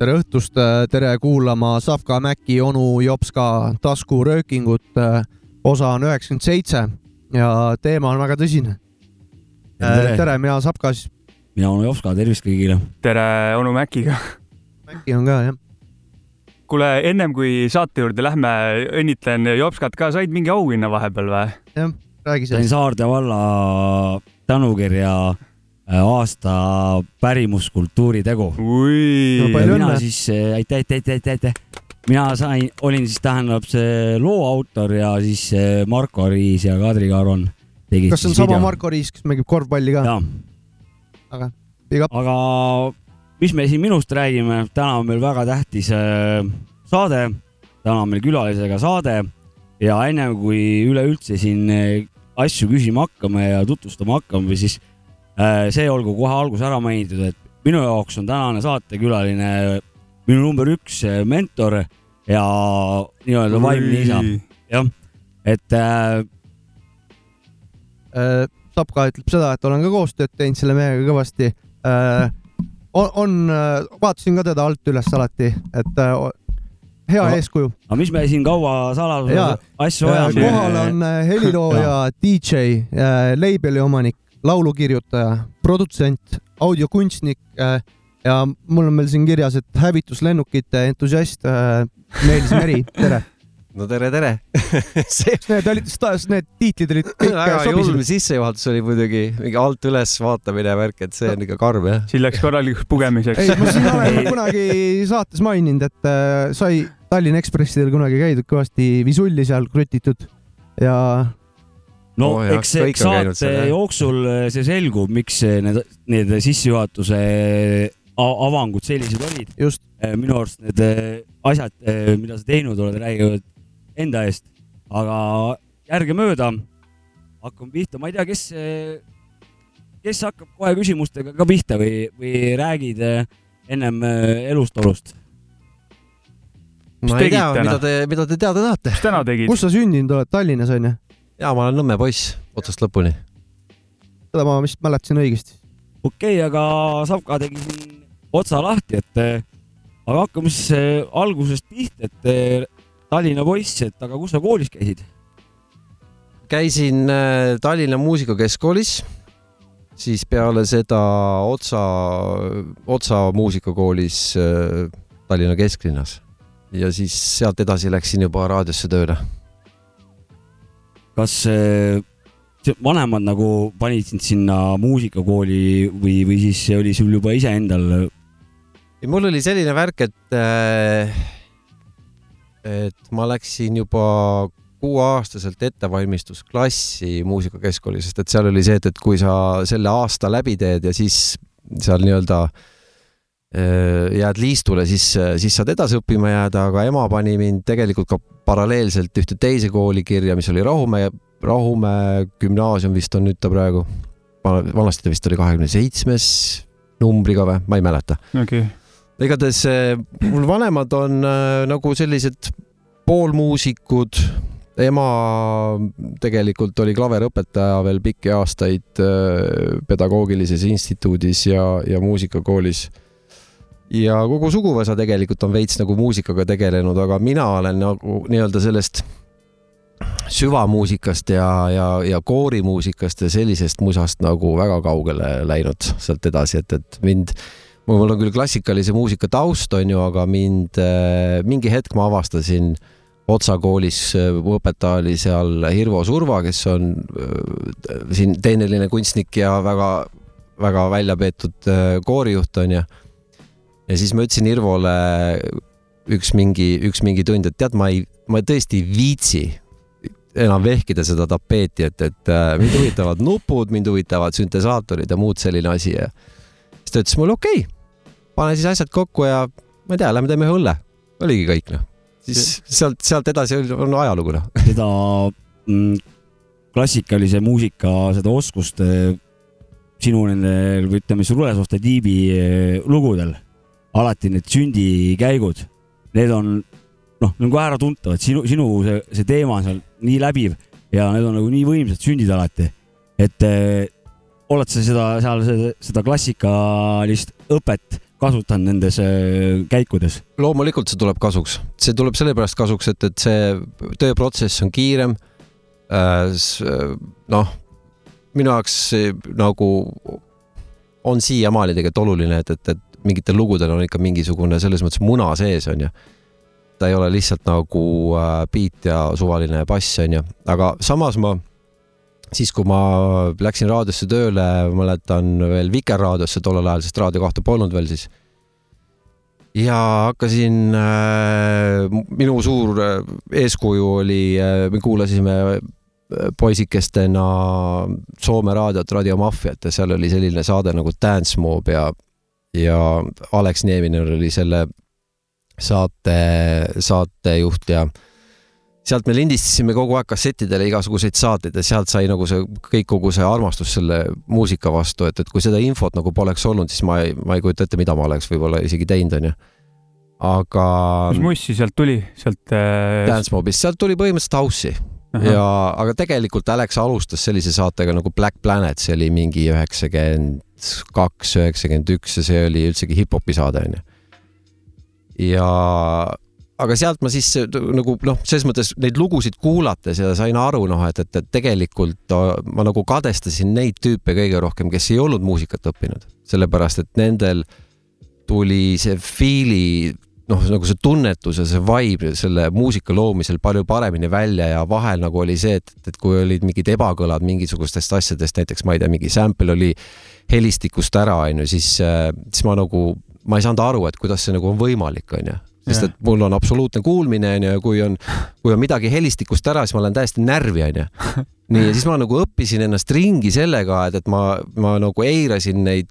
tere õhtust, tere kuulama Savka Mäki onu Jopska taskuröökingut. Osa on üheksakümmend seitse ja teema on väga tõsine. tere, tere, mina Savkas, mina onu Jopska, tervist kõigile. tere onu Mäkiga. Mäki on ka jah. kuule, ennem kui saate juurde lähme, õnnitlen Jopskat ka, said mingi auhinna vahepeal või? jah, räägi sain sellest. Saarde valla tänukirja äh, aasta pärimuskultuuri tegu. mina õnne. siis, aitäh, aitäh, aitäh, aitäh, aitäh. Mina sain, olin siis tähendab see loo autor ja siis Marko Riis ja Kadri Kaaron tegid kas see on sama video. Marko Riis, kes mängib korvpalli ka? aga aga mis me siin minust räägime, täna on meil väga tähtis äh, saade, täna on meil külalisega saade ja ennem kui üleüldse siin äh, asju küsima hakkame ja tutvustama hakkame, siis äh, see olgu kohe alguses ära mainitud, et minu jaoks on tänane saatekülaline minu number üks äh, mentor ja nii-öelda vaimne isa, jah, et äh, Sapka ütleb seda, et olen ka koostööd teinud selle mehega kõvasti. on, on, vaatasin ka teda alt üles alati, et äh, hea Aga- eeskuju. aga mis me siin kaua saladuse asju Äh, ajame? kohal on äh, helilooja, DJ, label'i omanik, laulukirjutaja, produtsent, audiokunstnik äh, ja mul on meil siin kirjas, et hävituslennukite entusiast äh, Meelis Meri, tere. no tere, tere see Need olid, need tiitlid olid kõik väga äh, julm sobisid. sissejuhatus oli muidugi mingi alt üles vaatamine värk, et see on ikka karm jah. siin läks korralikuks pugemiseks. ei, ma siin olen kunagi saates maininud, et äh, sai Tallinna Ekspressidel kunagi käidud kõvasti visulli seal krutitud ja no Oo jah, eks saate seal, jooksul see selgub, miks need, need sissejuhatuse avangud sellised olid. just, minu arust need eh, asjad, mida sa teinud oled, räägivad enda eest, aga järgemööda hakkame pihta, ma ei tea, kes, kes hakkab kohe küsimustega ka pihta või, või räägid ennem elust-olust? ma ei tea, mida te, mida te teada tahate. kus sa sündinud oled, Tallinnas onju? ja ma olen Nõmme poiss otsast lõpuni. seda ma vist mäletasin õigesti. okei okay,, aga Savka tegi siin otsa lahti, et eh, aga hakkame siis eh, algusest pihta, et eh, Tallinna poiss, et aga kus sa koolis käisid? käisin Tallinna Muusikakeskkoolis, siis peale seda Otsa, Otsa muusikakoolis Tallinna kesklinnas ja siis sealt edasi läksin juba raadiosse tööle. kas vanemad nagu panid sind sinna muusikakooli või, või siis oli sul juba iseendal? Ja mul oli selline värk, et äh, et ma läksin juba kuueaastaselt ettevalmistusklassi muusikakeskkoolis, sest et seal oli see, et, et kui sa selle aasta läbi teed ja siis seal nii-öelda äh, jääd liistule, siis, siis saad edasi õppima jääda, aga ema pani mind tegelikult ka paralleelselt ühte teise kooli kirja, mis oli Rahumäe, Rahumäe gümnaasium vist on nüüd ta praegu. vanasti ta vist oli kahekümne seitsmes numbriga või, ma ei mäleta okei, igatahes eh, mul vanemad on äh, nagu sellised poolmuusikud. ema tegelikult oli klaverõpetaja veel pikki aastaid äh, pedagoogilises instituudis ja, ja muusikakoolis. ja kogu suguvõsa tegelikult on veits nagu muusikaga tegelenud, aga mina olen nagu nii-öelda sellest süvamuusikast ja, ja, ja koorimuusikast ja sellisest musast nagu väga kaugele läinud sealt edasi, et, et mind mul on küll klassikalise muusika taust, on ju, aga mind äh, mingi hetk ma avastasin Otsa koolis, mu õpetaja oli seal Hirvo Surva, kes on äh, siin teeneline kunstnik ja väga-väga välja peetud äh, koorijuht on ju. ja siis ma ütlesin Hirvole üks mingi, üks mingi tund, et tead, ma ei, ma tõesti ei viitsi enam vehkida seda tapeeti, et, et äh, mind huvitavad nupud, mind huvitavad süntesaatorid ja muud selline asi ja siis ta ütles mulle okei okay,, pane siis asjad kokku ja ma ei tea, lähme teeme ühe õlle. oligi kõik noh, siis sealt, sealt edasi on ajalugu noh. seda mm, klassikalise muusika seda oskust äh, sinu nendel või ütleme, Rulesohte tiibi äh, lugudel, alati need sündikäigud, need on noh, nagu äratuntavad, sinu, sinu see, see teema on seal nii läbiv ja need on nagu nii võimsad sündid alati, et äh, oled sa seda seal seda klassikalist õpet kasutanud nendes äh, käikudes? loomulikult see tuleb kasuks, see tuleb sellepärast kasuks, et, et see tööprotsess on kiirem. noh, minu jaoks nagu on siiamaani tegelikult oluline, et, et, et mingitel lugudel on ikka mingisugune selles mõttes muna sees, onju. ta ei ole lihtsalt nagu äh, beat ja suvaline bass, onju, aga samas ma siis, kui ma läksin raadiosse tööle, mäletan veel Vikerraadiosse tollel ajal, sest Raadio kahte polnud veel siis. ja hakkasin äh,, minu suur äh, eeskuju oli äh,, me kuulasime poisikestena Soome raadiot, Radio Mafiat ja seal oli selline saade nagu Dance Mob ja, ja Alex Nieminen oli selle saate, saatejuht ja sealt me lindistasime kogu aeg kassettidele igasuguseid saateid ja sealt sai nagu see kõik, kogu see armastus selle muusika vastu, et, et kui seda infot nagu poleks olnud, siis ma ei, ma ei kujuta ette, mida ma oleks võib-olla isegi teinud, onju. aga. mis mussi sealt tuli, sealt äh...? Dance Mobist, sealt tuli põhimõtteliselt house'i ja, aga tegelikult Alex alustas sellise saatega nagu Black Planet, see oli mingi üheksakümmend kaks, üheksakümmend üks ja see oli üldsegi hip-hopi saade onju. ja aga sealt ma siis nagu noh, selles mõttes neid lugusid kuulates ja sain aru noh, et, et, et tegelikult ma nagu kadestasin neid tüüpe kõige rohkem, kes ei olnud muusikat õppinud, sellepärast et nendel tuli see feel'i noh, nagu see tunnetus ja see vibe selle muusika loomisel palju paremini välja ja vahel nagu oli see, et, et kui olid mingid ebakõlad mingisugustest asjadest, näiteks ma ei tea, mingi sample oli helistikust ära, onju, siis, siis ma nagu, ma ei saanud aru, et kuidas see nagu on võimalik, onju sest et mul on absoluutne kuulmine onju ja kui on, kui on midagi helistikust ära, siis ma olen täiesti närvi onju. nii, ja siis ma nagu õppisin ennast ringi sellega, et, et ma, ma nagu eirasin neid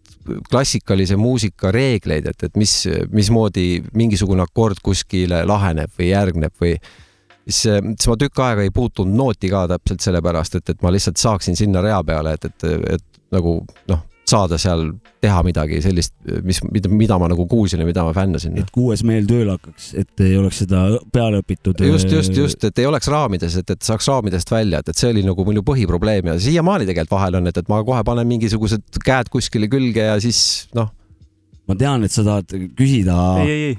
klassikalise muusika reegleid, et, et mis, mismoodi mingisugune akord kuskile laheneb või järgneb või siis, siis ma tükk aega ei puutunud nooti ka täpselt sellepärast, et, et ma lihtsalt saaksin sinna rea peale, et, et, et nagu noh saada seal teha midagi sellist, mis, mida, mida ma nagu kuulsin ja mida ma fännasin. et kuues meel tööle hakkaks, et ei oleks seda peale õpitud. just, just, just, et ei oleks raamides, et, et saaks raamidest välja, et, et see oli nagu minu põhiprobleem ja siiamaani tegelikult vahel on, et, et ma kohe panen mingisugused käed kuskile külge ja siis noh ma tean, et sa tahad küsida, aga ei.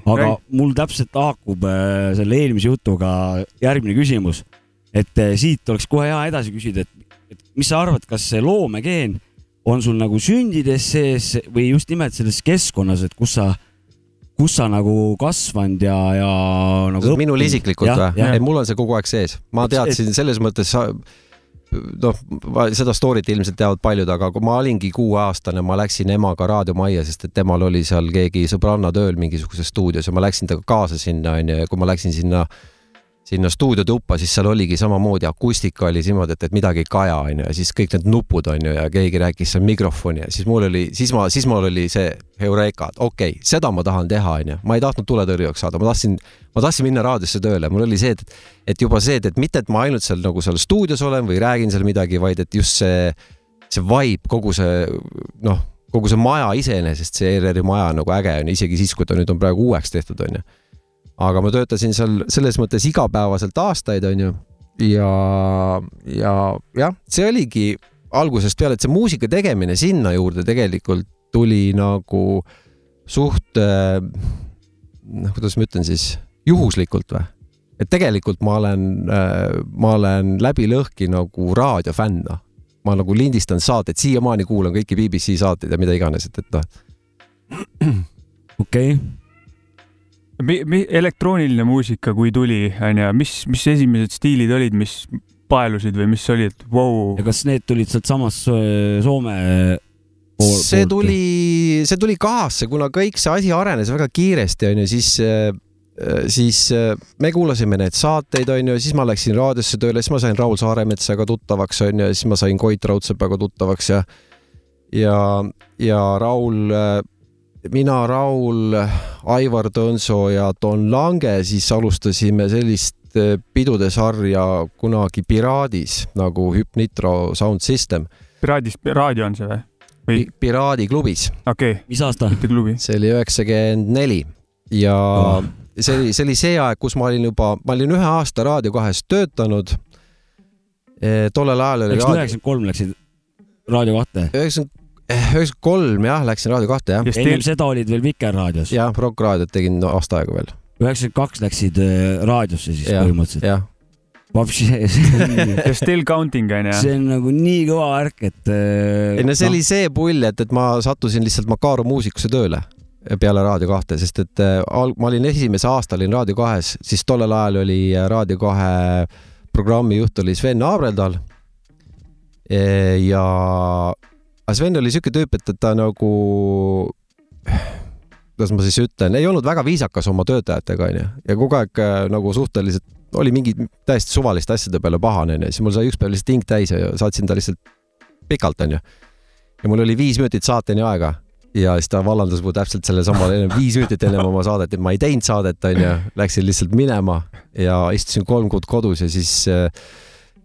mul täpselt haakub äh, selle eelmise jutuga järgmine küsimus. et äh, siit oleks kohe hea edasi küsida, et, et mis sa arvad, kas see loomekeen on sul nagu sündides sees või just nimelt selles keskkonnas, et kus sa, kus sa nagu kasvanud ja, ja nagu. minul isiklikult või? ei, mul on see kogu aeg sees, ma teadsin et... selles mõttes noh, seda story't ilmselt teavad paljud, aga kui ma olingi kuueaastane, ma läksin emaga raadiomajja, sest et temal oli seal keegi sõbranna tööl mingisuguses stuudios ja ma läksin temaga kaasa sinna onju ja kui ma läksin sinna äh, sinna stuudiotuppa, siis seal oligi samamoodi, akustika oli niimoodi, et, et midagi ei kaja, onju, ja siis kõik need nupud, onju, ja keegi rääkis seal mikrofoni ja siis mul oli, siis ma, siis mul oli see Eureka, et okei okay,, seda ma tahan teha, onju. ma ei tahtnud tuletõrjujaks saada, ma tahtsin, ma tahtsin minna raadiosse tööle, mul oli see, et, et juba see, et, et mitte, et ma ainult seal nagu seal stuudios olen või räägin seal midagi, vaid et just see, see vibe, kogu see noh, kogu see maja iseenesest, see ERR-i maja nagu äge on, isegi siis, kui ta nüüd on praegu uueks tehtud, onju aga ma töötasin seal selles mõttes igapäevaselt aastaid, onju. ja, ja jah, see oligi algusest peale, et see muusika tegemine sinna juurde tegelikult tuli nagu suht, noh, kuidas ma ütlen siis, juhuslikult või? et tegelikult ma olen, ma olen läbi lõhki nagu raadiofänn, noh. ma nagu lindistan saateid, siiamaani kuulan kõiki BBC saateid ja mida iganes, et, et noh. okei okay mi, mi, elektrooniline muusika, kui tuli, onju, mis, mis esimesed stiilid olid, mis paelusid või mis oli, et vau wow.? ja kas need tulid sealtsamast äh, Soome pool, see tuli, see tuli kahasse, kuna kõik see asi arenes väga kiiresti, onju, siis äh, siis äh, me kuulasime neid saateid, onju, siis ma läksin raadiosse tööle, siis ma sain Raul Saaremetsaga tuttavaks, onju, siis ma sain Koit Raudsepaga tuttavaks ja ja, ja Raul mina, Raul, Aivar Tõnso ja Don Lange siis alustasime sellist eh, pidude sarja kunagi Piraadis nagu Hypnitro Sound System Piraadis, raadio on see või? või Pi- Piraadi klubis, okei okay,, mis aasta? see oli üheksakümmend neli ja Oh. see oli, see oli see aeg, kus ma olin juba, ma olin ühe aasta Raadio kahes töötanud. tollel ajal oli üheksakümmend kolm läksid Raadio kahte. üheksakümmend, üheksakümmend kolm jah, läksin Raadio kahte jah, ja ennem Stil-, seda olid veel Vikerraadios. jah, Rock Raadiot tegin no, aasta aega veel, üheksakümmend kaks läksid äh, raadiosse siis Jah, põhimõtteliselt. jah. Vapsi, see on ja Still Counting on ju. see on nagu nii kõva värk, et. ei no see oli see pull, et, et ma sattusin lihtsalt Makaru muusikusse tööle peale Raadio kahte, sest et äh, al- ma olin esimese aasta olin Raadio kahes, siis tollel ajal oli äh, Raadio kahe programmijuht oli Sven Abreldal. ja aga Sven oli siuke tüüp, et, et ta nagu, kuidas ma siis ütlen, ei olnud väga viisakas oma töötajatega onju. Ja kogu aeg äh, nagu suhteliselt oli mingi täiesti suvaliste asjade peale pahane onju, siis mul sai üks päev lihtsalt hing täis ja saatsin ta lihtsalt pikalt onju. ja mul oli viis minutit saateni aega. Ja siis ta vallandas mu täpselt sellesama viis minutit ennem oma saadet, et ma ei teinud saadet onju, läksin lihtsalt minema ja istusin kolm kuud kodus ja siis äh,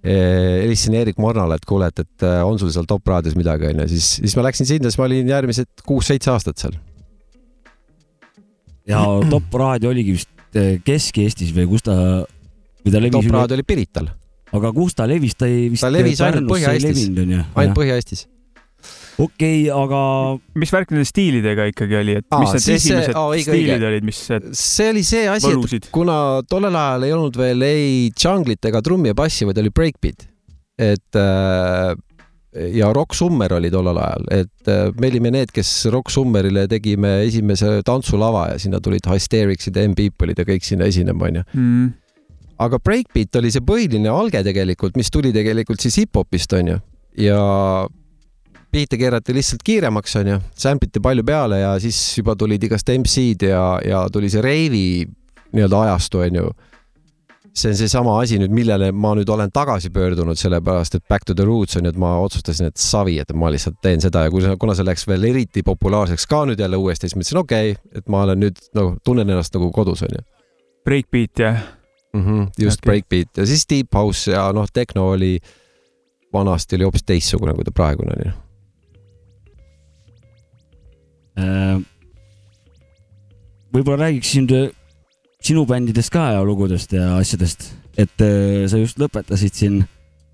helistasin Erik Mornale, et kuule, et, et äh, on sul seal Top raadios midagi onju, siis, siis ma läksin sinna, siis ma olin järgmised kuus-seitse aastat seal. ja Top Raadio oligi vist äh, Kesk-Eestis või kus ta, või ta levis Top raadio oli Pirital, aga kus ta levis, ta ei vist. Ta levis ainult Põhja-Eestis. ainult Põhja-Eestis. okei, aga mis värk nende stiilidega ikkagi oli, et Aa, mis need siis see- esimesed aa, õige, stiilid õige. olid, mis see oli see asi, et kuna tollel ajal ei olnud veel ei džunglit ega trummi ja bassi, vaid oli breakbeat. et äh, ja Rock Summer oli tollel ajal, et äh, me olime need, kes Rock Summerile tegime esimese tantsulava ja sinna tulid Hystericsid ja M-People'id ja kõik sinna esinema, onju. Mm. aga breakbeat oli see põhiline alge tegelikult, mis tuli tegelikult siis hip-hopist onju ja biite keerati lihtsalt kiiremaks onju, sampliti palju peale ja siis juba tulid igast MC-d ja, ja tuli see reivi nii-öelda ajastu onju. see on seesama asi nüüd, millele ma nüüd olen tagasi pöördunud, sellepärast et back to the roots on ju, et ma otsustasin, et savi, et ma lihtsalt teen seda ja kui see, kuna see läks veel eriti populaarseks ka nüüd jälle uuesti, siis mõtlesin, okei okay,, et ma olen nüüd nagu tunnen ennast nagu kodus onju Breakbeat ja mm. -hmm, just okay. breakbeat ja siis deep house ja noh, tehno oli, vanasti oli hoopis teistsugune, kui ta praegune on ju. Äh, võib-olla räägiksin äh, sinu bändidest ka ja lugudest ja asjadest, et äh, sa just lõpetasid siin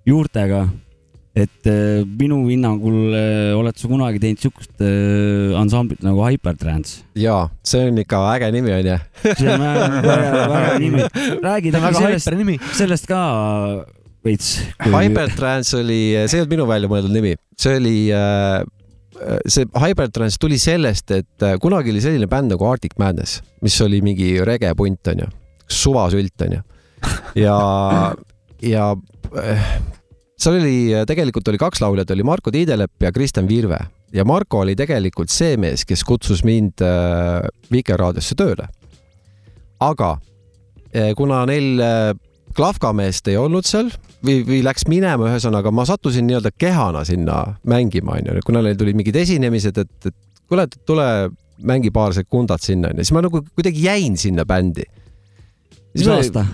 juurtega, et äh, minu hinnangul oled sa kunagi teinud siukest ansamblit nagu Hypertrance. ja see on ikka äge nimi on ju. see on väga, väga, väga nimi. räägi sellest, sellest ka veits. Hypertrance oli, see ei olnud minu välja mõeldud nimi, see oli äh, see Hypertrance tuli sellest, et äh, kunagi oli selline bänd nagu Arctic Madness, mis oli mingi regepunt onju, suvasült onju. ja, ja äh, seal oli, tegelikult oli kaks lauljat, oli Marko Tiidelepp ja Kristjan Virve ja Marko oli tegelikult see mees, kes kutsus mind äh, Vikerraadiosse tööle. aga äh, kuna neil äh, klahvkameest ei olnud seal või, või läks minema, ühesõnaga ma sattusin nii-öelda kehana sinna mängima, onju, kuna neil tulid mingid esinemised, et, et kuule, tule mängi paar sekundat sinna, onju, siis ma nagu kuidagi jäin sinna bändi. mis aasta?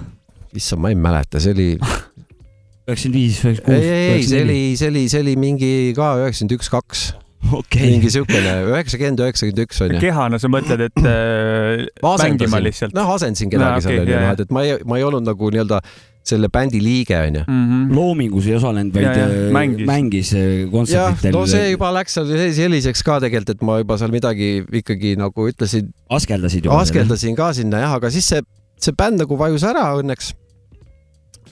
issand, ma ei mäleta, see oli, üheksakümmend viis, ei, üheksakümmend ei, ei, kuus, see oli, see oli, see oli mingi ka üheksakümmend üks, kaks, okei mingi siukene üheksakümmend, üheksakümmend üks onju. kehana sa mõtled, et äh, ma mängima lihtsalt noh, asendasin kedagi No, seal okei, onju jaa,, et, et ma ei, ma ei olnud nagu nii-öelda selle bändi liige onju. mm? -hmm. loomingus ei osalenud, vaid äh, mängis. mängis äh, jah, kontserditel. no see juba läks seal selliseks ka tegelikult, et ma juba seal midagi ikkagi nagu ütlesin, askeldasid juba. askeldasin ka sinna jah, aga siis see, see bänd nagu vajus ära õnneks.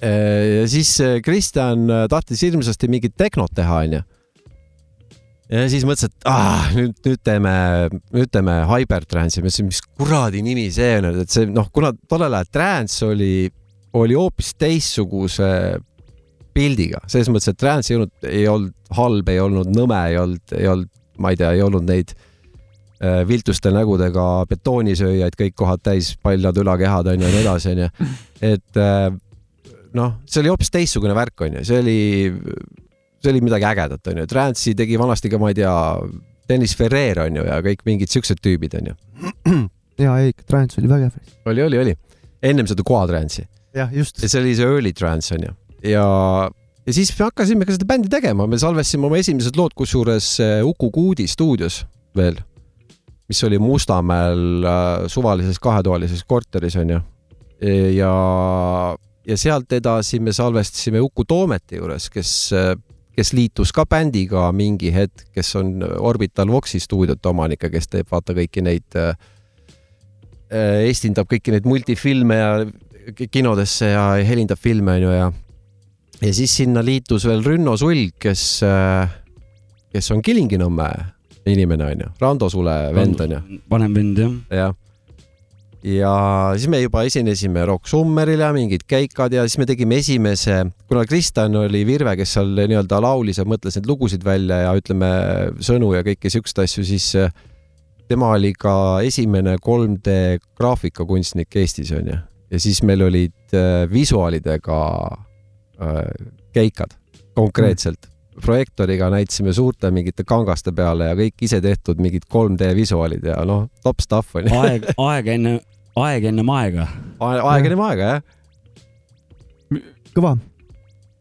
ja siis äh, Kristjan äh, tahtis hirmsasti mingit tehnot teha, onju. Ja siis mõtlesin, et ah, nüüd, nüüd teeme, nüüd teeme Hypertrance'i, mõtlesin, mis kuradi nimi see on, et see noh, kuna tollel ajal trance oli, oli hoopis teistsuguse pildiga, selles mõttes, et trance ei olnud, ei olnud halb, ei olnud nõme, ei olnud, ei olnud, ma ei tea, ei olnud neid äh, viltuste nägudega betoonisööjaid kõik kohad täis, paljad ülakehad onju ja nii edasi onju. et äh, noh, see oli hoopis teistsugune värk onju, see oli, see oli midagi ägedat onju, Trance'i tegi vanasti ka, ma ei tea, Dennis Ferrer onju ja kõik mingid siuksed tüübid onju. ja ei, trance oli vägev. oli, oli, oli, ennem seda Quadrance'i. jah, just see oli see early trance onju ja, ja siis me hakkasime ka seda bändi tegema, me salvestasime oma esimesed lood kusjuures eh, Uku Kuudi stuudios veel, mis oli Mustamäel äh, suvalises kahetoalises korteris onju. ja, ja sealt edasi me salvestasime Uku Toometi juures, kes, kes liitus ka bändiga mingi hetk, kes on Orbital Voxi stuudiote omanik ja kes teeb vaata kõiki neid äh, äh, esindab kõiki neid multifilme ja ki- kinodesse ja helindab filme onju ja ja siis sinna liitus veel Rünno Sulg, kes, kes on Kilingi-Nõmme inimene onju, Rando Sule vend onju, vanem vend jah. jah. Ja siis me juba esinesime Rock Summeril ja mingid käikad ja siis me tegime esimese, kuna Kristjan oli Virve, kes seal nii-öelda laulis ja mõtles neid lugusid välja ja ütleme sõnu ja kõiki siukseid asju, siis äh, tema oli ka esimene 3D graafikakunstnik Eestis onju. ja siis meil olid äh, visuaalidega äh, käikad konkreetselt. projektoriga näitasime suurte mingite kangaste peale ja kõik ise tehtud mingid 3D visuaalid ja noh, top stuff onju. aeg, aeg enne, aeg ennem aega. aeg ennem aega jah, kõva.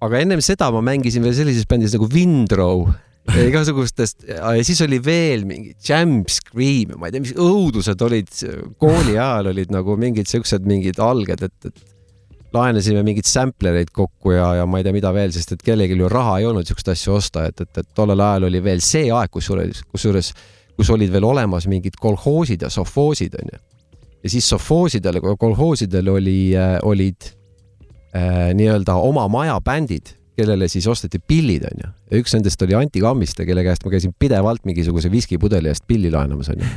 aga ennem seda ma mängisin veel sellises bändis nagu Windrow igasugustest ja siis oli veel mingi Jam Scream ja ma ei tea, mis õudused olid kooli ajal olid nagu mingid siuksed mingid alged, et, et laenasime mingeid samplereid kokku ja, ja ma ei tea, mida veel, sest et kellelgi ju raha ei olnud siukest asja osta, et, et, et tollel ajal oli veel see aeg, kusjuures, kusjuures, kus olid veel olemas mingid kolhoosid ja sovhoosid onju. Ja siis sovhoosidel ja kolhoosidel oli, olid äh, nii-öelda oma maja bändid, kellele siis osteti pillid onju. ja üks nendest oli Anti Kammiste, kelle käest ma käisin pidevalt mingisuguse viskipudeli eest pilli laenamas onju.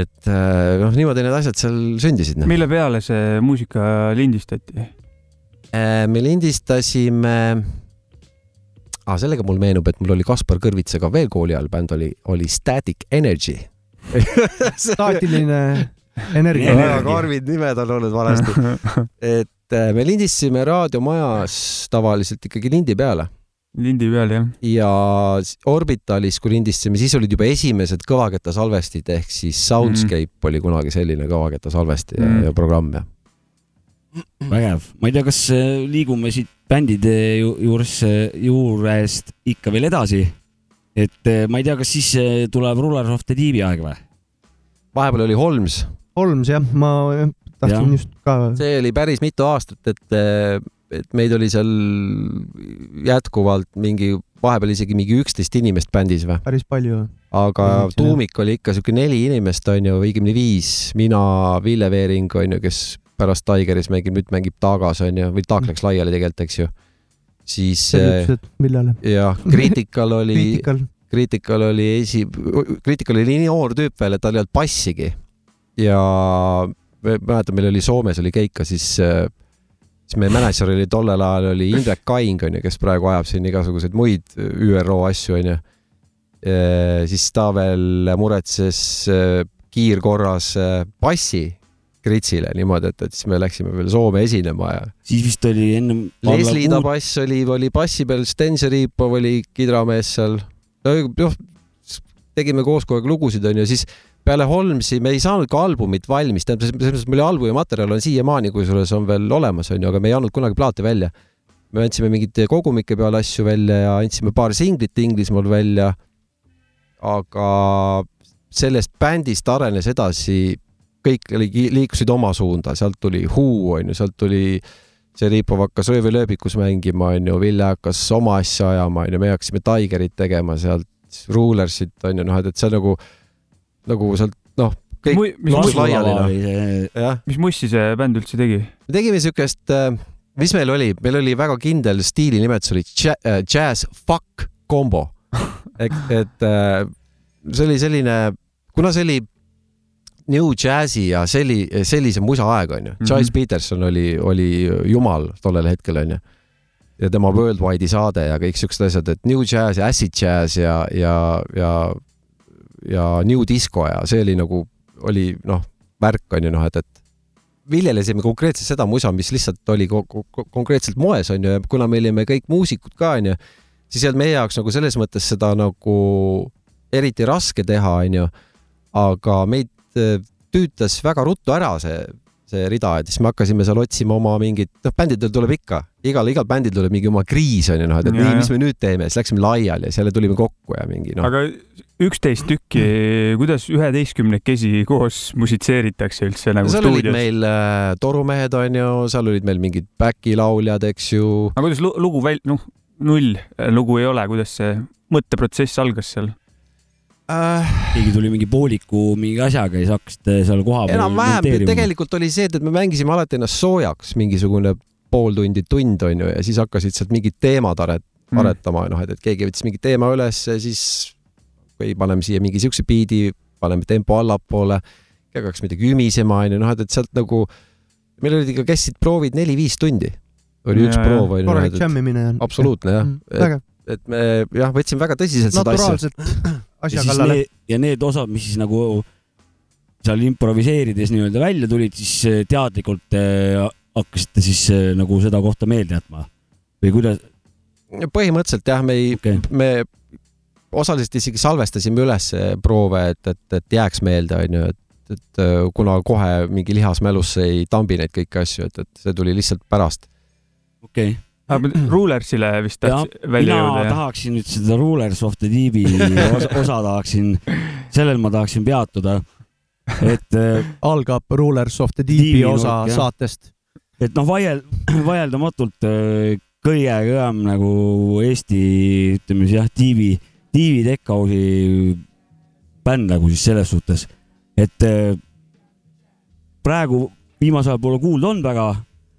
et äh, noh, niimoodi need asjad seal sündisid noh. mille peale see muusika lindistati? Äh, me lindistasime ah,, sellega mul meenub, et mul oli Kaspar Kõrvitsaga veel kooli ajal bänd oli, oli Static Energy. staatiline energia. väga karmid nimed on olnud vanasti. et äh, me lindistasime raadiomajas tavaliselt ikkagi lindi peale lindi peal jah. ja Orbitalis, kui lindistasime, siis olid juba esimesed kõvaketasalvestid ehk siis Soundscape mm. oli kunagi selline kõvaketasalvesti mm. Ja, ja programm ja vägev, ma ei tea, kas äh, liigume siit bändide ju- juures, juurest ikka veel edasi. Et äh, ma ei tea, kas siis äh, tuleb Rulers of the Deep'i aeg või? vahepeal oli Holmes, Holmes jah, ma tahtsin Jah. just ka. see oli päris mitu aastat, et, et meid oli seal jätkuvalt mingi, vahepeal isegi mingi üksteist inimest bändis või, päris palju. aga jah. tuumik oli ikka siuke neli inimest onju, õigemini viis, mina, Ville Veering onju, kes pärast Tigeris mängib, nüüd mängib Tagas onju, või Taag läks laiali tegelikult, eks ju. Siis selgitused, millele? jah, Critical oli, Critical. Critical oli esi, Critical oli nii noor tüüp veel, et tal ei olnud passigi. ja mäletan, meil oli Soomes oli keika, siis, siis meie mänedžer oli tollel ajal oli Indrek Kaing onju, kes praegu ajab siin igasuguseid muid ÜRO asju onju. siis ta veel muretses kiirkorras passi Kritsile niimoodi, et, et siis me läksime veel Soome esinema ja siis vist oli ennem. Leslie Tabass oli, oli bassi peal, Sten Šeripov oli kidramees seal. noh, tegime koos kogu aeg lugusid onju, siis peale Holmesi me ei saanud ka albumit valmis, tähendab selles mõttes meil albumi materjal on siiamaani, kusjuures on veel olemas onju, aga me ei andnud kunagi plaati välja. me andsime mingite kogumike peal asju välja ja andsime paar singlit Inglismaal välja. aga sellest bändist arenes edasi, kõik oli, liikusid oma suunda, sealt tuli Who onju, sealt tuli see Riipov hakkas röövilööbikus mängima, onju, Ville hakkas oma asja ajama, onju, me hakkasime Tigerit tegema sealt, Rulersit onju, noh, et, et see nagu, nagu sealt noh, kõik Mu- mis mu- laiali noh, mis mussi see bänd üldse tegi? me tegime siukest, mis meil oli, meil oli väga kindel stiilinimetus oli äh, jazz fuck combo. et, et äh, see oli selline, kuna see oli New Jazzi ja selli-, sellise musa aeg onju mm. -hmm. Giles Peterson oli, oli jumal tollel hetkel onju. ja tema Worldwide'i saade ja kõik siuksed asjad, et New Jazz ja Acid Jazz ja, ja, ja, ja New Disco ja see oli nagu, oli noh, värk onju noh, et, et viljelesime konkreetselt seda musa, mis lihtsalt oli ko ko ko konkreetselt moes onju ja kuna me olime kõik muusikud ka onju, siis ei olnud meie jaoks nagu selles mõttes seda nagu eriti raske teha onju, aga meid tüütas väga ruttu ära see, see rida, et siis me hakkasime seal otsima oma mingit, noh, bändidel tuleb ikka, igal, igal bändil tuleb mingi oma kriis on ju noh, et, et Ja, nii, mis me nüüd teeme, siis läksime laiali ja jälle tulime kokku ja mingi noh, aga üksteist tükki, kuidas üheteistkümnekesi koos musitseeritakse üldse nagu seal olid stuudios? meil äh, torumehed on ju, seal olid meil mingid back'i lauljad, eks ju. aga kuidas lu- lugu väl-, noh, null lugu ei ole, kuidas see mõtteprotsess algas seal? Äh, keegi tuli mingi pooliku mingi asjaga ja siis hakkasite seal kohapeal enam-vähem, tegelikult oli see, et me mängisime alati ennast soojaks mingisugune pool tundi, tund on ju ja siis hakkasid sealt mingid teemad aret-, Mm. aretama, noh, et, et keegi võttis mingi teema üles ja siis või paneme siia mingi siukse biidi, paneme tempo allapoole, keegi hakkas midagi ümisema, onju, noh, et, et sealt nagu, meil olid ikka, kestsid proovid neli-viis tundi. oli Ja, üks proov, onju, korralik et, džämmimine on. absoluutne jah, vägev, et me jah, võtsime väga tõsiselt seda asja. naturaalselt asja siis kallale. ja need osad, mis siis nagu seal improviseerides nii-öelda välja tulid, siis eh, teadlikult eh, hakkasite siis eh, nagu seda kohta meelde jätma või kuidas? põhimõtteliselt jah, me ei okei, me osaliselt isegi salvestasime üles proove, et, et, et jääks meelde, onju, et, et kuna kohe mingi lihasmälusse ei tambi neid kõiki asju, et, et see tuli lihtsalt pärast. okei. Rulersile vist ja tahtsid välja mina jõuda, jah? tahaksin nüüd seda Rulers of the Deep'i osa, osa tahaksin, sellel ma tahaksin peatuda. et, algab Rulers of the Deepi Deepi osa jah. saatest. et noh, vaiel-, vaieldamatult eh, kõige kõvem nagu Eesti, ütleme siis jah, tiivi, tiivi tekkausi bänd nagu siis selles suhtes, et eh, praegu viimasel ajal pole kuulda olnud väga,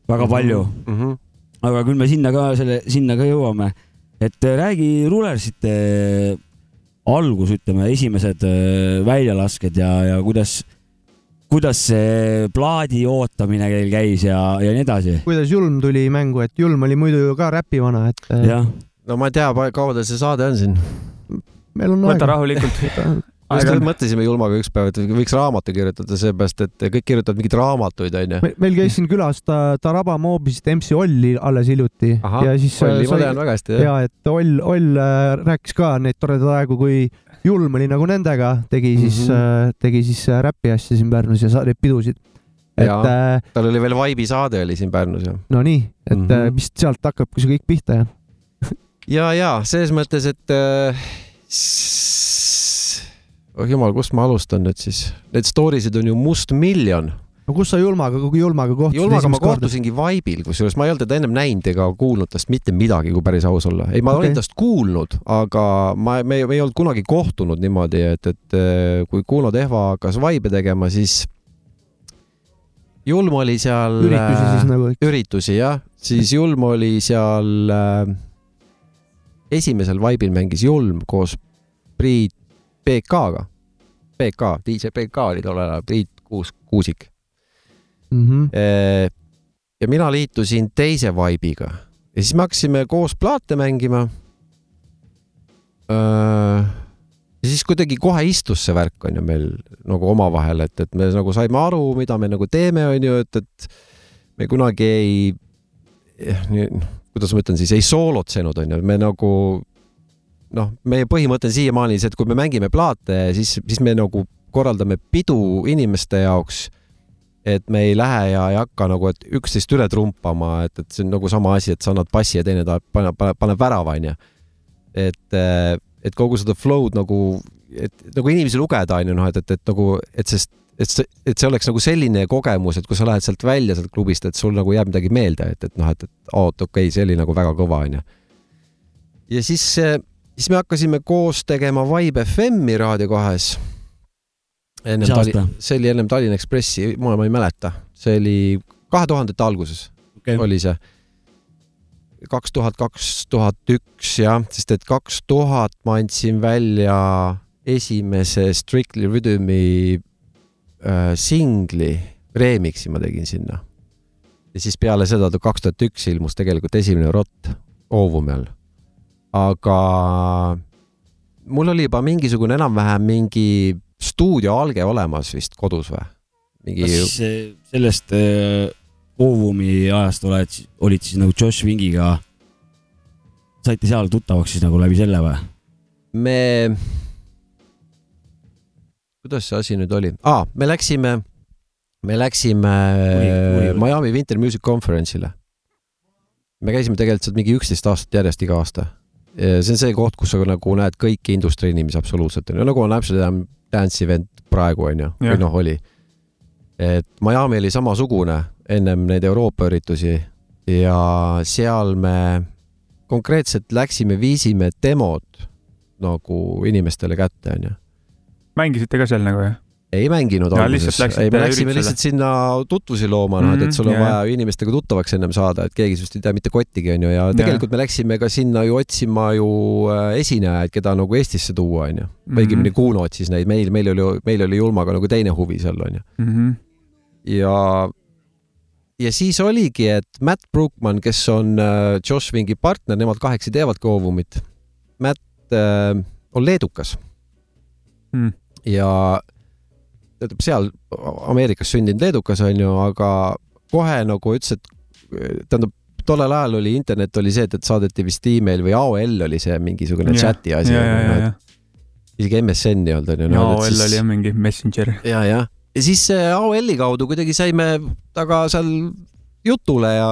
väga palju, mm. -hmm. Aga küll me sinna ka selle, sinna ka jõuame. et eh, räägi Rulersite algus, ütleme, esimesed eh, väljalasked ja, ja kuidas, kuidas see plaadi ootamine teil käis ja, ja nii edasi. kuidas Julm tuli mängu, et Julm oli muidu ju ka räpivana, et äh, no ma ei tea, kaua teil see saade on siin? meil on võta aega. rahulikult. just mõtlesime Julmaga ükspäev, et võiks raamatu kirjutada, seepärast et kõik kirjutavad mingeid raamatuid, onju. meil käis siin külas ta, Taraba moobisist MC Olli alles hiljuti ja siis äh, Olli ma tean väga hästi, jah. ja et Oll, Oll äh, rääkis ka neid toredaid aegu, kui Julm oli nagu nendega, tegi siis mm. -hmm. tegi siis räpi asja siin Pärnus ja neid pidusid. et äh, tal oli veel Vibe'i saade oli siin Pärnus ju. no nii, et mm. -hmm. vist sealt hakkabki see kõik pihta ja ja, ja selles mõttes, et äh, oh jumal, kust ma alustan nüüd siis? Need story sid on ju mustmiljon. no kus sa Julmaga, kui Julmaga kohtusid Julmaga ma kohtusingi Vibe'il, kusjuures ma ei olnud teda ennem näinud ega kuulnud tast mitte midagi, kui päris aus olla. ei, ma okay. olin tast kuulnud, aga ma, me, me ei olnud kunagi kohtunud niimoodi, et, et äh, kui Kuno Tehva hakkas Vibe'e tegema, siis Julm oli seal. üritusi siis nagu, üritusi jah, siis Julm oli seal äh, esimesel Vibe'il mängis Julm koos Priit PK-ga. PK, DJ PK oli tollel ajal, Priit Kuus, Kuusik. mm. -hmm. Ja mina liitusin teise Vibe'iga ja siis me hakkasime koos plaate mängima. ja siis kuidagi kohe istus see värk on ju meil nagu omavahel, et, et me nagu saime aru, mida me nagu teeme, on ju, et, et me kunagi ei, kuidas ma ütlen siis, ei soolotsenud, on ju, me nagu noh, meie põhimõte on siiamaani see, et kui me mängime plaate, siis, siis me nagu korraldame pidu inimeste jaoks et me ei lähe ja ei hakka nagu, et üksteist üle trumpama, et, et see on nagu sama asi, et sa annad passi ja teine tahab, paneb, paneb, paneb värava, onju. et, et kogu seda flow'd nagu, et nagu inimesi lugeda, onju, noh, et, et, et nagu, et sest, et see, et see oleks nagu selline kogemus, et kui sa lähed sealt välja sealt klubist, et sul nagu jääb midagi meelde, et, et noh, et, et oot, okei okay,, see oli nagu väga kõva, onju. ja siis, siis me hakkasime koos tegema Vibe FM-i Raadio kahes ennem Tali- see oli ennem Tallinna Ekspressi, ma, ma ei mäleta, see oli kahe tuhandete alguses okei, oli see. kaks tuhat, kaks tuhat üks jah, sest et kaks tuhat ma andsin välja esimese Strictly Rhythm'i äh, singli, remix'i ma tegin sinna. ja siis peale seda kaks tuhat üks ilmus tegelikult esimene rott Oovumi all. Aga mul oli juba mingisugune enam-vähem mingi stuudioalge olemas vist kodus või? mingi kas sellest eh, Oovumi ajast oled, olid siis nagu Josh Wingiga, saite seal tuttavaks siis nagu läbi selle või? me, kuidas see asi nüüd oli ah,, me läksime, me läksime ui, ui. Miami Winter Music Conference'ile. me käisime tegelikult sealt mingi üksteist aastat järjest iga aasta. See on see koht, kus sa nagu näed kõiki industry inimesi absoluutselt, nagu on Amsterdam Dance Event praegu onju, või Jah. noh, oli. et Miami oli samasugune ennem neid Euroopa üritusi ja seal me konkreetselt läksime, viisime demod nagu inimestele kätte onju mängisite ka seal nagu jah? Ei mänginud alguses ei me läksime üritusele. lihtsalt sinna tutvusi looma, noh, et, Mhm, et sul on jaa, vaja inimestega tuttavaks ennem saada, et keegi sinust ei tea mitte kottigi, onju, ja tegelikult me läksime ka sinna ju otsima ju äh, esinejaid, keda nagu Eestisse tuua, onju. Mhm. õigemini Kuno otsis neid, meil, meil oli, meil oli Julmaga nagu teine huvi seal, onju. -hmm. ja, ja siis oligi, et Matt Brookman, kes on äh, Josh Wingi partner, nemad kahekesi teevadki Ovumit. Matt äh, on leedukas Mm. ja tähendab seal Ameerikas sündinud leedukas onju, aga kohe nagu ütles, et tähendab, tollel ajal oli internet oli see, et, et saadeti vist email või AOL oli see mingisugune Jah, chati asi, ja, ja, ja, isegi MSN ei olnud onju. ja AOL oli jah mingi Messenger. ja, jah. ja siis äh, AOL-i kaudu kuidagi saime taga seal jutule ja,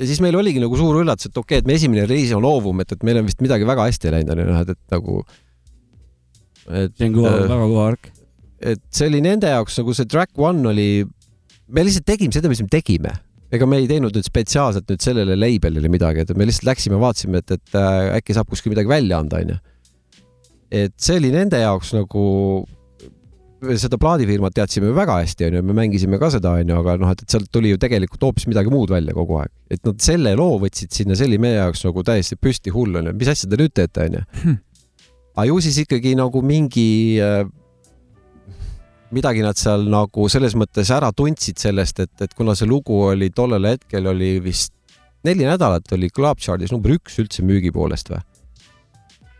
ja siis meil oligi nagu suur üllatus, et okei okay,, et me esimene reis on Ovum, et, et meil on vist midagi väga hästi läinud onju, noh, et, et nagu. et see on kõva, äh, väga kõva värk. Et see oli nende jaoks nagu see track one oli, me lihtsalt tegime seda, mis me tegime. ega me ei teinud nüüd spetsiaalselt nüüd sellele label'ile midagi, et me lihtsalt läksime, vaatasime, et, et äh, äkki saab kuskil midagi välja anda, onju. et see oli nende jaoks nagu, seda plaadifirmat teadsime väga hästi, onju, me mängisime ka seda, onju, aga noh, et, et sealt tuli ju tegelikult hoopis midagi muud välja kogu aeg. et nad selle loo võtsid sinna, see oli meie jaoks nagu täiesti püsti hull, onju, mis asja te nüüd teete, onju. aga ju siis ikkagi nagu mingi äh, midagi nad seal nagu selles mõttes ära tundsid sellest, et, et kuna see lugu oli tollel hetkel oli vist neli nädalat oli Club Chartis number üks üldse müügi poolest või?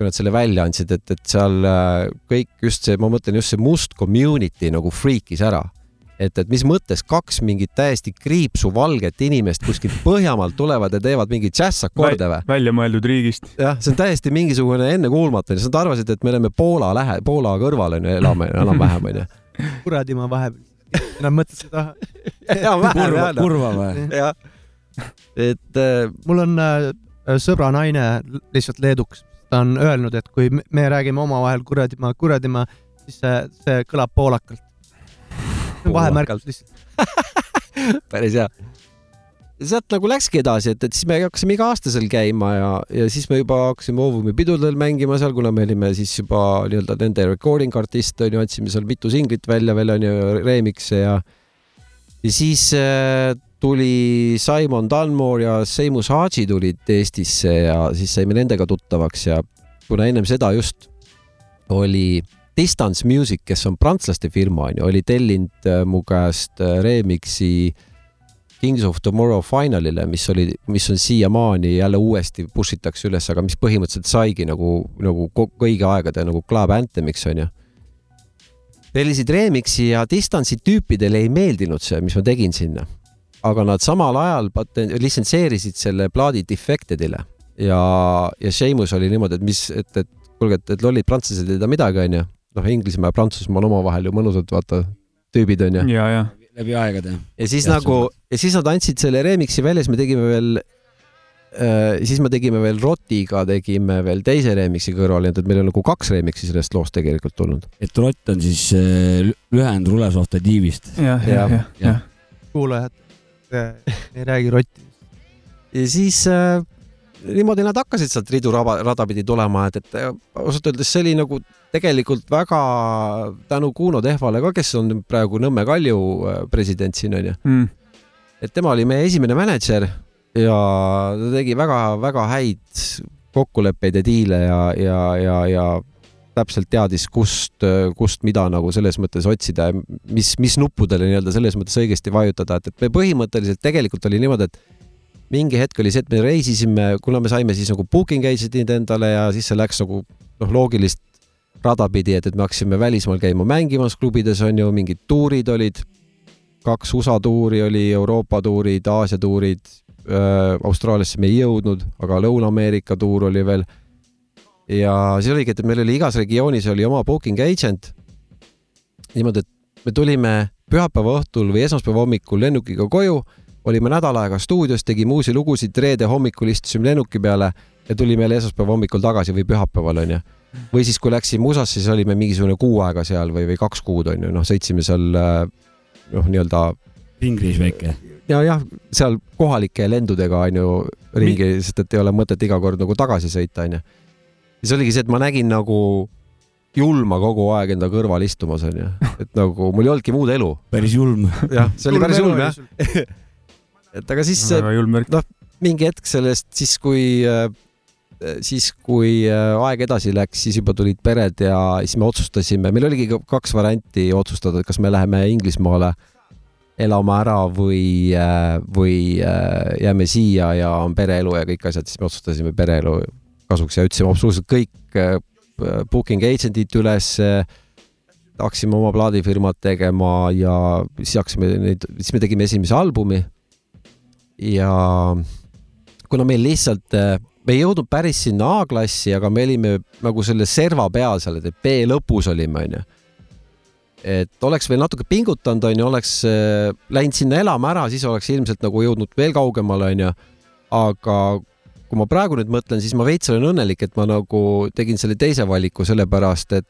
kui nad selle välja andsid, et, et seal äh, kõik just see, ma mõtlen just see must community nagu freakis ära. et, et mis mõttes kaks mingit täiesti kriipsuvalget inimest kuskilt Põhjamaalt tulevad ja teevad mingeid džässakorde või? välja mõeldud riigist. jah, see on täiesti mingisugune ennekuulmatu, nad arvasid, et me oleme Poola lähe, Poola kõrval onju, elame enam-vähem onju. Kuradi ma vahepeal. Nad mõtlesid, ah, enam-vähem kurva, kurva või? jah, et äh, mul on äh, sõbra naine lihtsalt leedukas, ta on öelnud, et kui me- me räägime omavahel kuradi ma, kuradi ma, siis see, see kõlab poolakalt. vahemärk lihtsalt. päris hea. Sealt nagu läkski edasi, et, et siis me hakkasime iga aasta seal käima ja, ja siis me juba hakkasime Ovumi pidudel mängima seal, kuna me olime siis juba nii-öelda nende recording artist onju, andsime seal mitu singlit välja veel onju, remix'e ja ja siis äh, tuli Simon Dunmore ja Seamus Haji tulid Eestisse ja siis saime nendega tuttavaks ja kuna ennem seda just oli Distance Music, kes on prantslaste firma onju, oli tellinud äh, mu käest äh, remix'i Kings of Tomorrow finalile, mis oli, mis on siiamaani jälle uuesti push itakse üles, aga mis põhimõtteliselt saigi nagu, nagu kõigi aegade nagu club anthem'iks onju. tellisid remix'i ja Distance'i tüüpidele ei meeldinud see, mis ma tegin sinna. aga nad samal ajal paten- litsenseerisid selle plaadi Defectedile ja, ja Seamus oli niimoodi, et mis, et, et kuulge, et, et lollid prantslased ei tea midagi, onju. noh, Inglismaa ja Prantsusmaa on omavahel ju mõnusad, vaata, tüübid onju. ja, ja. Läbi aegade. ja siis Jah, nagu ja siis nad andsid selle remix'i välja, siis me tegime veel äh,, siis me tegime veel Rotiga tegime veel teise remix'i kõrval, nii et, meil on nagu kaks remix'i sellest loost tegelikult tulnud. et rott on siis äh, lü- lühend Rulesohta tiivist. jah, jah, Jah, jah, jah. kuulajad äh, ei räägi rotti. ja siis äh, niimoodi nad hakkasid sealt ridu raba, rada pidi tulema, et, et ausalt öeldes see oli nagu tegelikult väga tänu Kuno Tehvale ka, kes on praegu Nõmme Kalju äh, president siin onju. Mm. et tema oli meie esimene mänedžer ja ta tegi väga-väga häid kokkuleppeid ja diile ja, ja, ja, ja täpselt teadis, kust, kust mida nagu selles mõttes otsida ja mis, mis nuppudele nii-öelda selles mõttes õigesti vajutada, et, et me põhimõtteliselt tegelikult oli niimoodi, et mingi hetk oli see, et me reisisime, kuna me saime siis nagu booking agency'd endale ja siis see läks nagu noh, loogilist rada pidi, et, et me hakkasime välismaal käima mängimas klubides on ju, mingid tuurid olid kaks USA tuuri oli, Euroopa tuurid, Aasia tuurid äh,, Austraaliasse me ei jõudnud, aga Lõuna-Ameerika tuur oli veel. ja siis oligi, et meil oli igas regioonis oli oma booking agent. niimoodi, et me tulime pühapäeva õhtul või esmaspäeva hommikul lennukiga koju, olime nädal aega stuudios, tegime uusi lugusid, reede hommikul istusime lennuki peale ja tulime jälle esmaspäeva hommikul tagasi või pühapäeval onju. või siis, kui läksime USA-sse, siis olime mingisugune kuu aega seal või, või kaks kuud onju, noh, sõitsime seal äh, noh, nii-öelda ringriis väike. ja jah, seal kohalike lendudega on ju ringi, sest et ei ole mõtet iga kord nagu tagasi sõita, onju. siis oligi see, et ma nägin nagu julma kogu aeg enda kõrval istumas, onju, et nagu mul ei olnudki muud elu. päris julm. jah, see oli päris julm jah. Et aga siis julm värk. mingi hetk sellest, siis kui, siis kui äh, aeg edasi läks, siis juba tulid pered ja siis me otsustasime, meil oligi ka kaks varianti otsustada, et kas me läheme Inglismaale elama ära või, või äh, jääme siia ja on pereelu ja kõik asjad, siis me otsustasime pereelu kasuks ja ütlesime absoluutselt kõik äh, booking agent'id üles. hakkasime oma plaadifirmat tegema ja siis hakkasime neid, siis me tegime esimese albumi. Ja kuna meil lihtsalt, me ei jõudnud päris sinna A-klassi, aga me olime nagu selle serva peal seal, et B lõpus olime, onju et oleks veel natuke pingutanud, onju, oleks äh, läinud sinna elama ära, siis oleks ilmselt nagu jõudnud veel kaugemale, onju. aga kui ma praegu nüüd mõtlen, siis ma veits olen õnnelik, et ma nagu tegin selle teise valiku, sellepärast et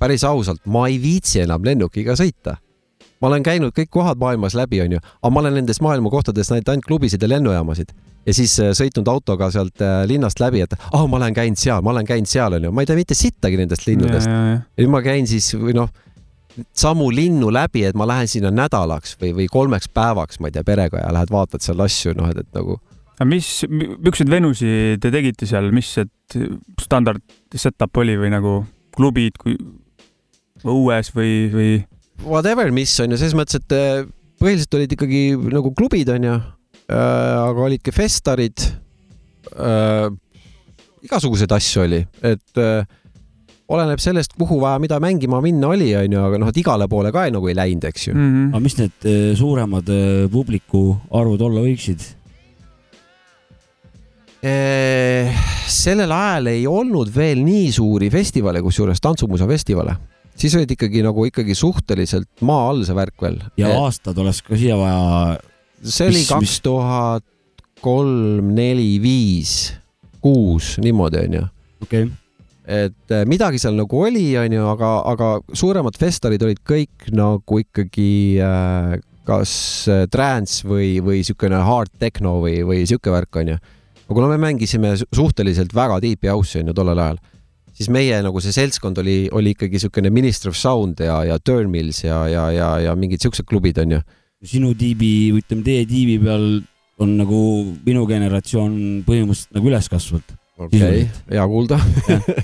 päris ausalt, ma ei viitsi enam lennukiga sõita. Ma olen käinud kõik kohad maailmas läbi, onju, aga ma olen nendes maailma kohtades näinud ainult klubisid ja lennujaamasid ja siis äh, sõitnud autoga sealt äh, linnast läbi, et ah, ma olen käinud seal, ma olen käinud seal, onju, ma ei tea mitte sittagi nendest linnudest. ja nüüd ma käin siis või noh, samu linnu läbi, et ma lähen sinna nädalaks või, või kolmeks päevaks, ma ei tea, perega ja lähed vaatad seal asju, noh, et, et nagu aga mis, milliseid venusi te tegite seal, mis see standard setup oli või nagu klubid kui õues või, või? whatever, mis on ju selles mõttes, et äh, põhiliselt olid ikkagi nagu klubid on ju, aga olid ka festarid äh,. igasuguseid asju oli, et äh, oleneb sellest, kuhu vaja mida mängima minna oli, onju, aga noh, et igale poole ka nagu ei läinud, eks ju. Mhm. aga mis need suuremad publiku arvud olla võiksid? Sellel ajal ei olnud veel nii suuri festivale, kusjuures tantsumuusa festivale, siis olid ikkagi nagu ikkagi suhteliselt maa all see värk veel. ja aastad oleks ka siia vaja. see oli kaks tuhat kolm, neli, viis, kuus niimoodi onju, okei okay., et eh, midagi seal nagu oli, onju, aga, aga suuremad festivalid olid kõik nagu ikkagi äh, kas äh, trance või, või siukene hard techno või, või siuke värk onju. aga kuna me mängisime su- suhteliselt väga deep'i house'i onju tollel ajal, siis meie nagu see seltskond oli, oli ikkagi siukene Minister of Sound ja, ja Turnmills ja, ja, ja, ja mingid siuksed klubid onju. sinu tiibi või ütleme, teie tiibi peal on nagu minu generatsioon põhimõtteliselt nagu üles kasvanud. okei okay,, hea kuulda.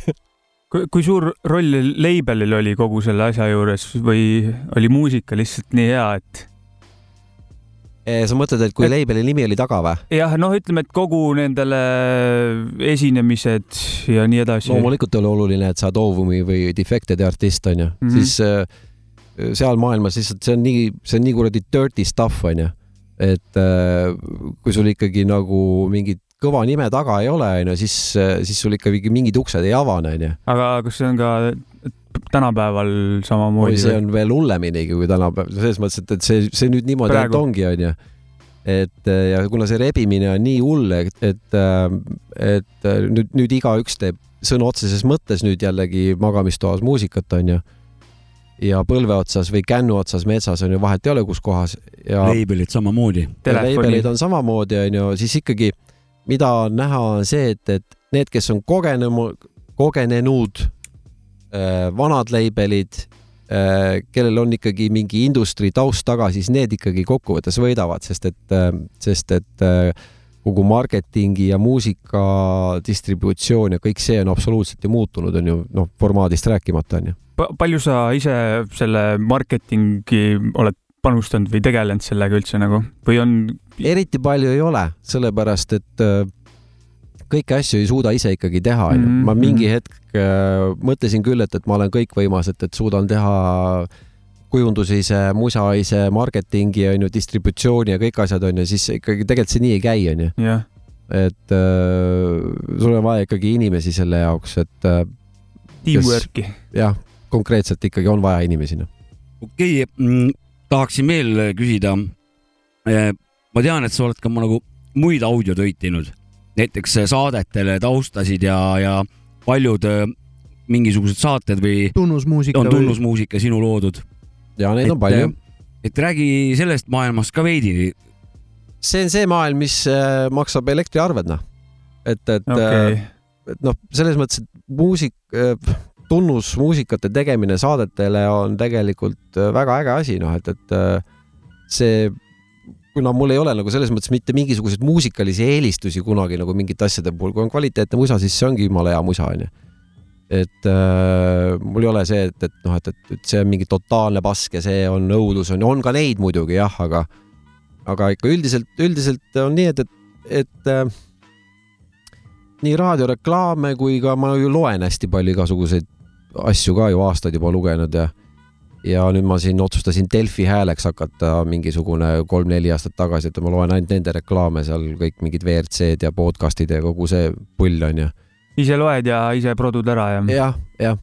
kui, kui suur roll label'il oli kogu selle asja juures või oli muusika lihtsalt nii hea, et sa mõtled, et kui Et- label'i nimi oli taga või? jah, noh, ütleme, et kogu nendele esinemised ja nii edasi. loomulikult oli oluline, et sa oled Ovumi või Defected artist onju mm. -hmm. siis äh, seal maailmas lihtsalt see on nii, see on nii kuradi dirty stuff onju, et äh, kui sul ikkagi nagu mingit kõva nime taga ei ole onju, siis, siis sul ikkagi mingid uksed ei avane onju. aga kas see on ka tänapäeval oi, samamoodi see? on veel hulleminegi kui tänapäeval, selles mõttes, et, et see, see nüüd niimoodi ainult ongi onju et äh, ja kuna see rebimine on nii hull, et, et, et äh, nüüd, nüüd igaüks teeb sõna otseses mõttes nüüd jällegi magamistoas muusikat, onju. ja põlve otsas või kännu otsas metsas on ju vahet ei ole, kus kohas ja label'id samamoodi. telefoni label'id. on samamoodi, onju, siis ikkagi, mida on näha, on see, et, et need, kes on kogenemu, kogenenud äh, vanad label'id äh,, kellel on ikkagi mingi industry taust taga, siis need ikkagi kokkuvõttes võidavad, sest et, sest et äh, kogu marketingi ja muusika distributsioon ja kõik see on absoluutselt ju muutunud, on ju, noh, formaadist rääkimata, on ju. palju sa ise selle marketingi oled panustanud või tegelenud sellega üldse nagu või on? eriti palju ei ole, sellepärast et äh, kõiki asju ei suuda ise ikkagi teha, onju. Mhm, ma mingi mhm. hetk äh, mõtlesin küll, et, et ma olen kõikvõimas, et, et suudan teha kujunduse ise, musa ise, marketingi onju, distributsiooni ja kõik asjad onju, siis ikkagi tegelikult see nii ei käi, onju. et äh, sul on vaja ikkagi inimesi selle jaoks, et äh, teamwork'i. jah, konkreetselt ikkagi on vaja inimesi, noh. okei okay,, tahaksin veel küsida. ma tean, et sa oled ka nagu muid audiotöid teinud, näiteks saadetele taustasid ja, ja paljud äh, mingisugused saated või tunnusmuusika on tunnusmuusika sinu loodud. ja neid on palju. et räägi sellest maailmast ka veidi. see on see maailm, mis äh, maksab elektriarved, noh. et, et okay., et noh, selles mõttes, et muusik, tunnusmuusikate tegemine saadetele on tegelikult äh, väga äge asi, noh, et, et äh, see, kuna mul ei ole nagu selles mõttes mitte mingisuguseid muusikalisi eelistusi kunagi nagu mingite asjade puhul, kui on kvaliteetne musa, siis see ongi jumala hea musa, onju. et äh, mul ei ole see, et, et noh, et, et, et see on mingi totaalne pask ja see on õudus on, on ka neid muidugi jah, aga aga ikka üldiselt, üldiselt on nii, et, et, et äh, nii raadioreklaame kui ka ma ju loen hästi palju igasuguseid asju ka ju aastaid juba lugenud ja ja nüüd ma siin otsustasin Delfi hääleks hakata mingisugune kolm-neli aastat tagasi, et ma loen ainult nende reklaame seal kõik mingid WRC-d ja podcast'id ja kogu see pull on ju. ise loed ja ise produd ära ja. jah, jah.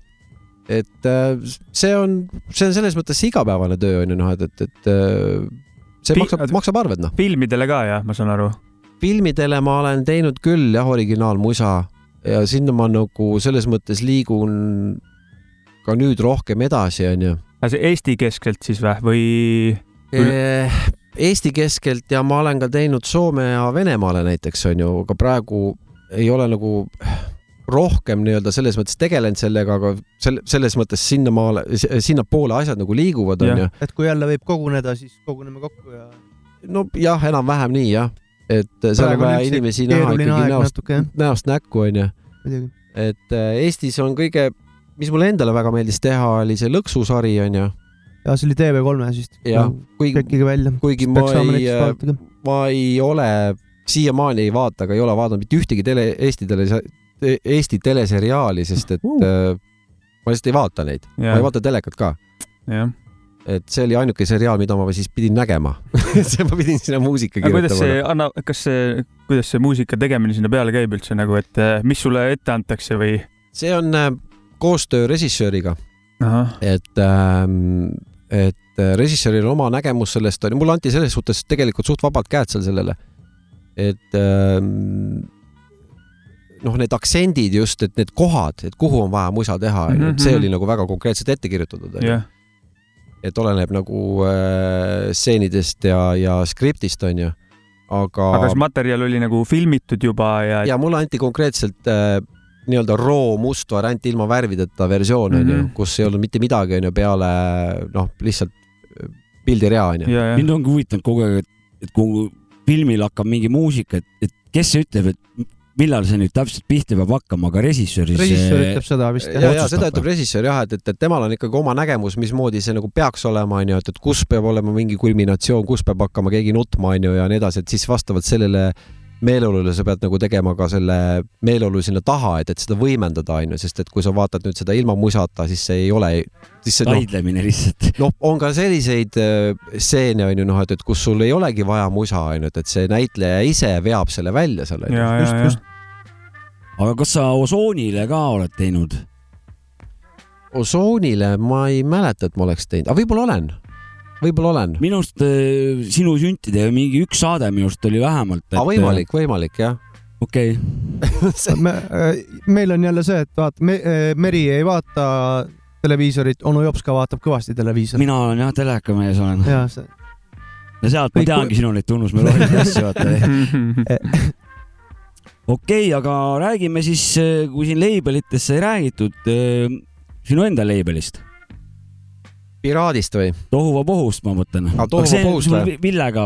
et äh, see on, see on selles mõttes igapäevane töö on ju noh, et, et, et äh, see Pi- maksab, maksab arved noh. filmidele ka jah, ma saan aru. filmidele ma olen teinud küll jah, originaalmusa ja sinna ma nagu selles mõttes liigun ka nüüd rohkem edasi, onju. See Eesti keskselt siis või, või? Eh, Eesti keskelt ja ma olen ka teinud Soome ja Venemaale näiteks onju, aga praegu ei ole nagu rohkem nii-öelda selles mõttes tegelenud sellega, aga selle, selles mõttes sinnamaale, sinnapoole asjad nagu liiguvad, onju. et kui jälle võib koguneda, siis koguneme kokku ja nojah, enam-vähem nii jah, et seal on on vaja inimesi näha ikkagi näost, näost näkku onju et äh, Eestis on kõige, mis mulle endale väga meeldis teha, oli see lõksusari onju. ja see oli TV3-s vist. jah, kuigi, kekkige välja. kuigi ma ei äh, ma ei ole, siiamaani ei vaata, aga ei ole vaadanud mitte ühtegi tele, Eesti tele, Eesti teleseriaali, sest et Uh. uh. ma lihtsalt ei vaata neid, ma ei vaata telekat ka. jah. et see oli ainuke seriaal, mida ma siis pidin nägema see ma pidin sinna muusika aga kuidas see kirjutama. anna, kas see, kuidas see muusika tegemine sinna peale käib üldse nagu, et eh, mis sulle ette antakse või? see on äh, koostöö režissööriga, et ähm,, et äh, režissööril on oma nägemus sellest ju, mulle anti selles suhtes tegelikult suht vabad käed seal sellele. et ähm, noh, need aktsendid just, et need kohad, et kuhu on vaja musa teha, onju, et see Mhm. oli nagu väga konkreetselt ette kirjutatud, jah, et oleneb nagu äh, stseenidest ja, ja skriptist, onju. aga, aga kas materjal oli nagu filmitud juba ja, ja mulle anti konkreetselt äh, nii-öelda roo must variant ilma värvideta versioon onju mm. -hmm., kus ei olnud mitte midagi onju peale noh, lihtsalt äh, pildirea onju. ja, ja mind ongi huvitanud kogu aeg, et, et kui filmil hakkab mingi muusika, et, et kes see ütleb, et millal see nüüd täpselt pihta peab hakkama, aga režissöör siis. režissöör ütleb seda vist ja, jah. ja otsustab seda ütleb režissöör jah, et, et, et temal on ikkagi oma nägemus, mismoodi see nagu peaks olema, onju, et, et kus peab olema mingi kulminatsioon, kus peab hakkama keegi nutma, onju, ja nii edasi, et siis vastavalt sellele meeleolule sa pead nagu tegema ka selle meeleolu sinna taha, et, et seda võimendada, onju, sest et kui sa vaatad nüüd seda ilma musata, siis see ei ole, siis see noh, taidlemine lihtsalt. noh, on ka selliseid äh, stseene onju noh, et, et kus sul ei olegi vaja musa onju, et, et see näitleja ise veab selle välja seal ja, just, just. aga kas sa osoonile ka oled teinud? osoonile ma ei mäleta, et ma oleks teinud, aga võib-olla olen, võib-olla olen. minu arust äh, sinu süntide mingi üks saade minu arust oli vähemalt. aga võimalik, võimalik jah. okei okay. me, meil on jälle see, et vaata me,, Meri ei vaata televiisorit, onu Jops ka vaatab kõvasti televiisorit. mina olen jah telekamees olen ja see, ja sealt ma teangi sinu neid tunnusmeloodiaid ja asju vaata. okei okay,, aga räägime siis, kui siin labelitest sai räägitud, sinu enda labelist, Piraadist või? Tohuvabohust ma mõtlen. Või? Villega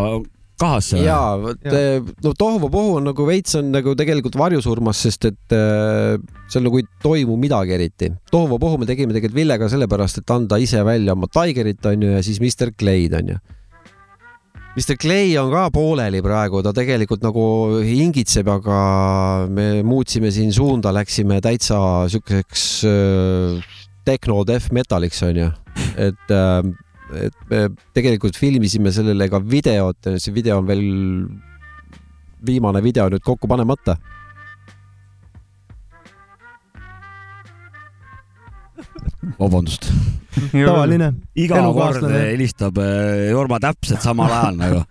kahas see? jaa, vot eh, no tohuvabohu on nagu veits on nagu tegelikult varjusurmas, sest et äh, seal nagu ei toimu midagi eriti. tohuvabohu me tegime tegelikult Villega sellepärast, et anda ise välja oma Tigerit onju ja siis Mr Clay'd onju. Mr Clay on ka pooleli praegu, ta tegelikult nagu hingitseb, aga me muutsime siin suunda, läksime täitsa siukeseks äh, tehno death metaliks onju, et äh, et me tegelikult filmisime sellele ka videot, see video on veel, viimane video nüüd kokku panemata. vabandust. tavaline. iga kord helistab äh, Jorma täpselt samal ajal nagu.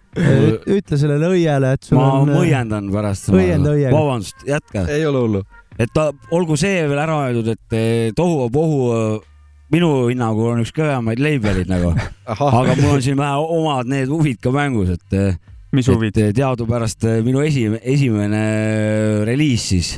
ütle sellele õiele, et sul ma on. äh, õiendan pärast. õienda õiega. vabandust, jätka. ei ole hullu. Et ta, olgu see veel ära öeldud, et eh, tohuvabohu eh, minu hinnangul on üks kõvemaid label'id nagu, aga mul on siin vähe omad need huvid ka mängus, et, mis huvid? et teadupärast eh, minu esimene, esimene reliis siis,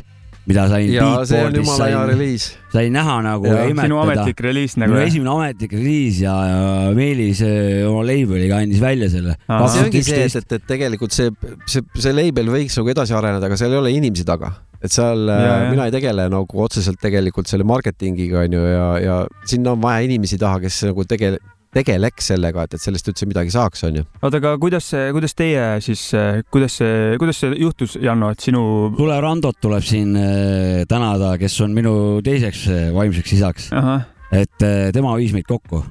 mida sain ja see on jumala hea reliis. sain näha nagu Ja, ja sinu imetleda. ametlik reliis nagu minu esimene ametlik reliis ja, ja Meelis eh, oma label'iga andis välja selle. See ongi see, et, et, tegelikult see, see, see label võiks nagu edasi areneda, aga seal ei ole inimesi taga. et seal Ja, ja. mina ei tegele nagu otseselt tegelikult selle marketingiga onju ja, ja sinna on vaja inimesi taha, kes nagu tegele-, tegeleks sellega, et, et sellest üldse midagi saaks, onju. oota, aga kuidas see, kuidas teie siis, kuidas see, kuidas see juhtus, Janno, et sinu, Tule Randot tuleb siin eh, tänada, kes on minu teiseks eh, vaimseks isaks, et eh, tema viis meid kokku.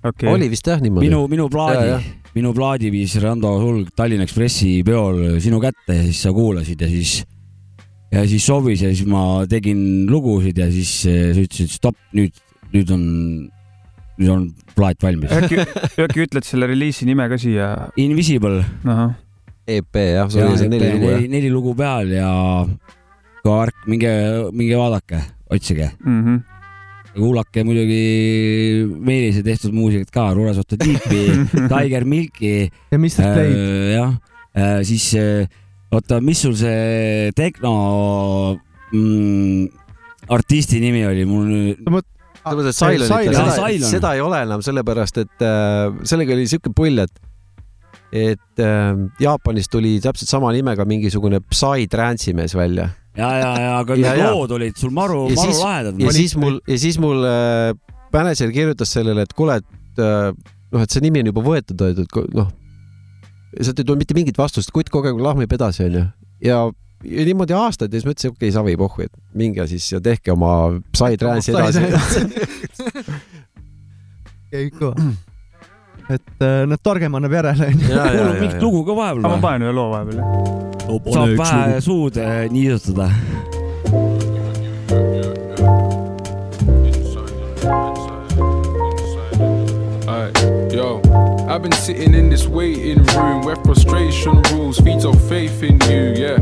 Okei. Oli vist jah niimoodi? minu, minu plaadi minu plaadi viis Rando Sulg Tallinna Ekspressi peol sinu kätte ja siis sa kuulasid ja siis, ja siis sobis ja siis ma tegin lugusid ja siis sa ütlesid stopp, nüüd, nüüd on, on plaat valmis. äkki, äkki ütled selle reliisi nime ka siia? Invisible, EP E jah, sul oli see neli lugu jah? neli, lugu peal ja ka värk, minge, minge vaadake, otsige. mhm. kuulake muidugi Meelise tehtud muusikat ka, Ruresotta Deepi, Tiger Milki ja Mr Play. Äh, jah, siis äh, oota, mis sul see tehno mm, artisti nimi oli, mul nüüd, selles mõttes, et Silent, seda, Silent. seda ei ole enam sellepärast, et äh, sellega oli siuke pull, et et äh, Jaapanis tuli täpselt sama nimega mingisugune Psy-trance'i mees välja ja, ja, ja aga Ja, need ja. lood olid sul maru, maru lahedad. ja siis mul ja siis mul äh, mänedžer kirjutas sellele, et kuule, et äh, noh, et see nimi on juba võetud, et noh, sealt ei tule mitte mingit vastust, kutt kogu aeg lahmib edasi, onju. ja, ja niimoodi aastaid ja siis mõtlesin, okei okay,, savi pohhu, et minge siis ja tehke oma Psy-trance'i edasi. käib kõva. et noh, targem annab järele, mul on ja, mingit lugu ka vahepeal aga ma panen ühe loo vahepeal. saab pähe suud äh, niisutada. I've been sitting in this waiting room where frustration rules, feeds off faith in you, yeah.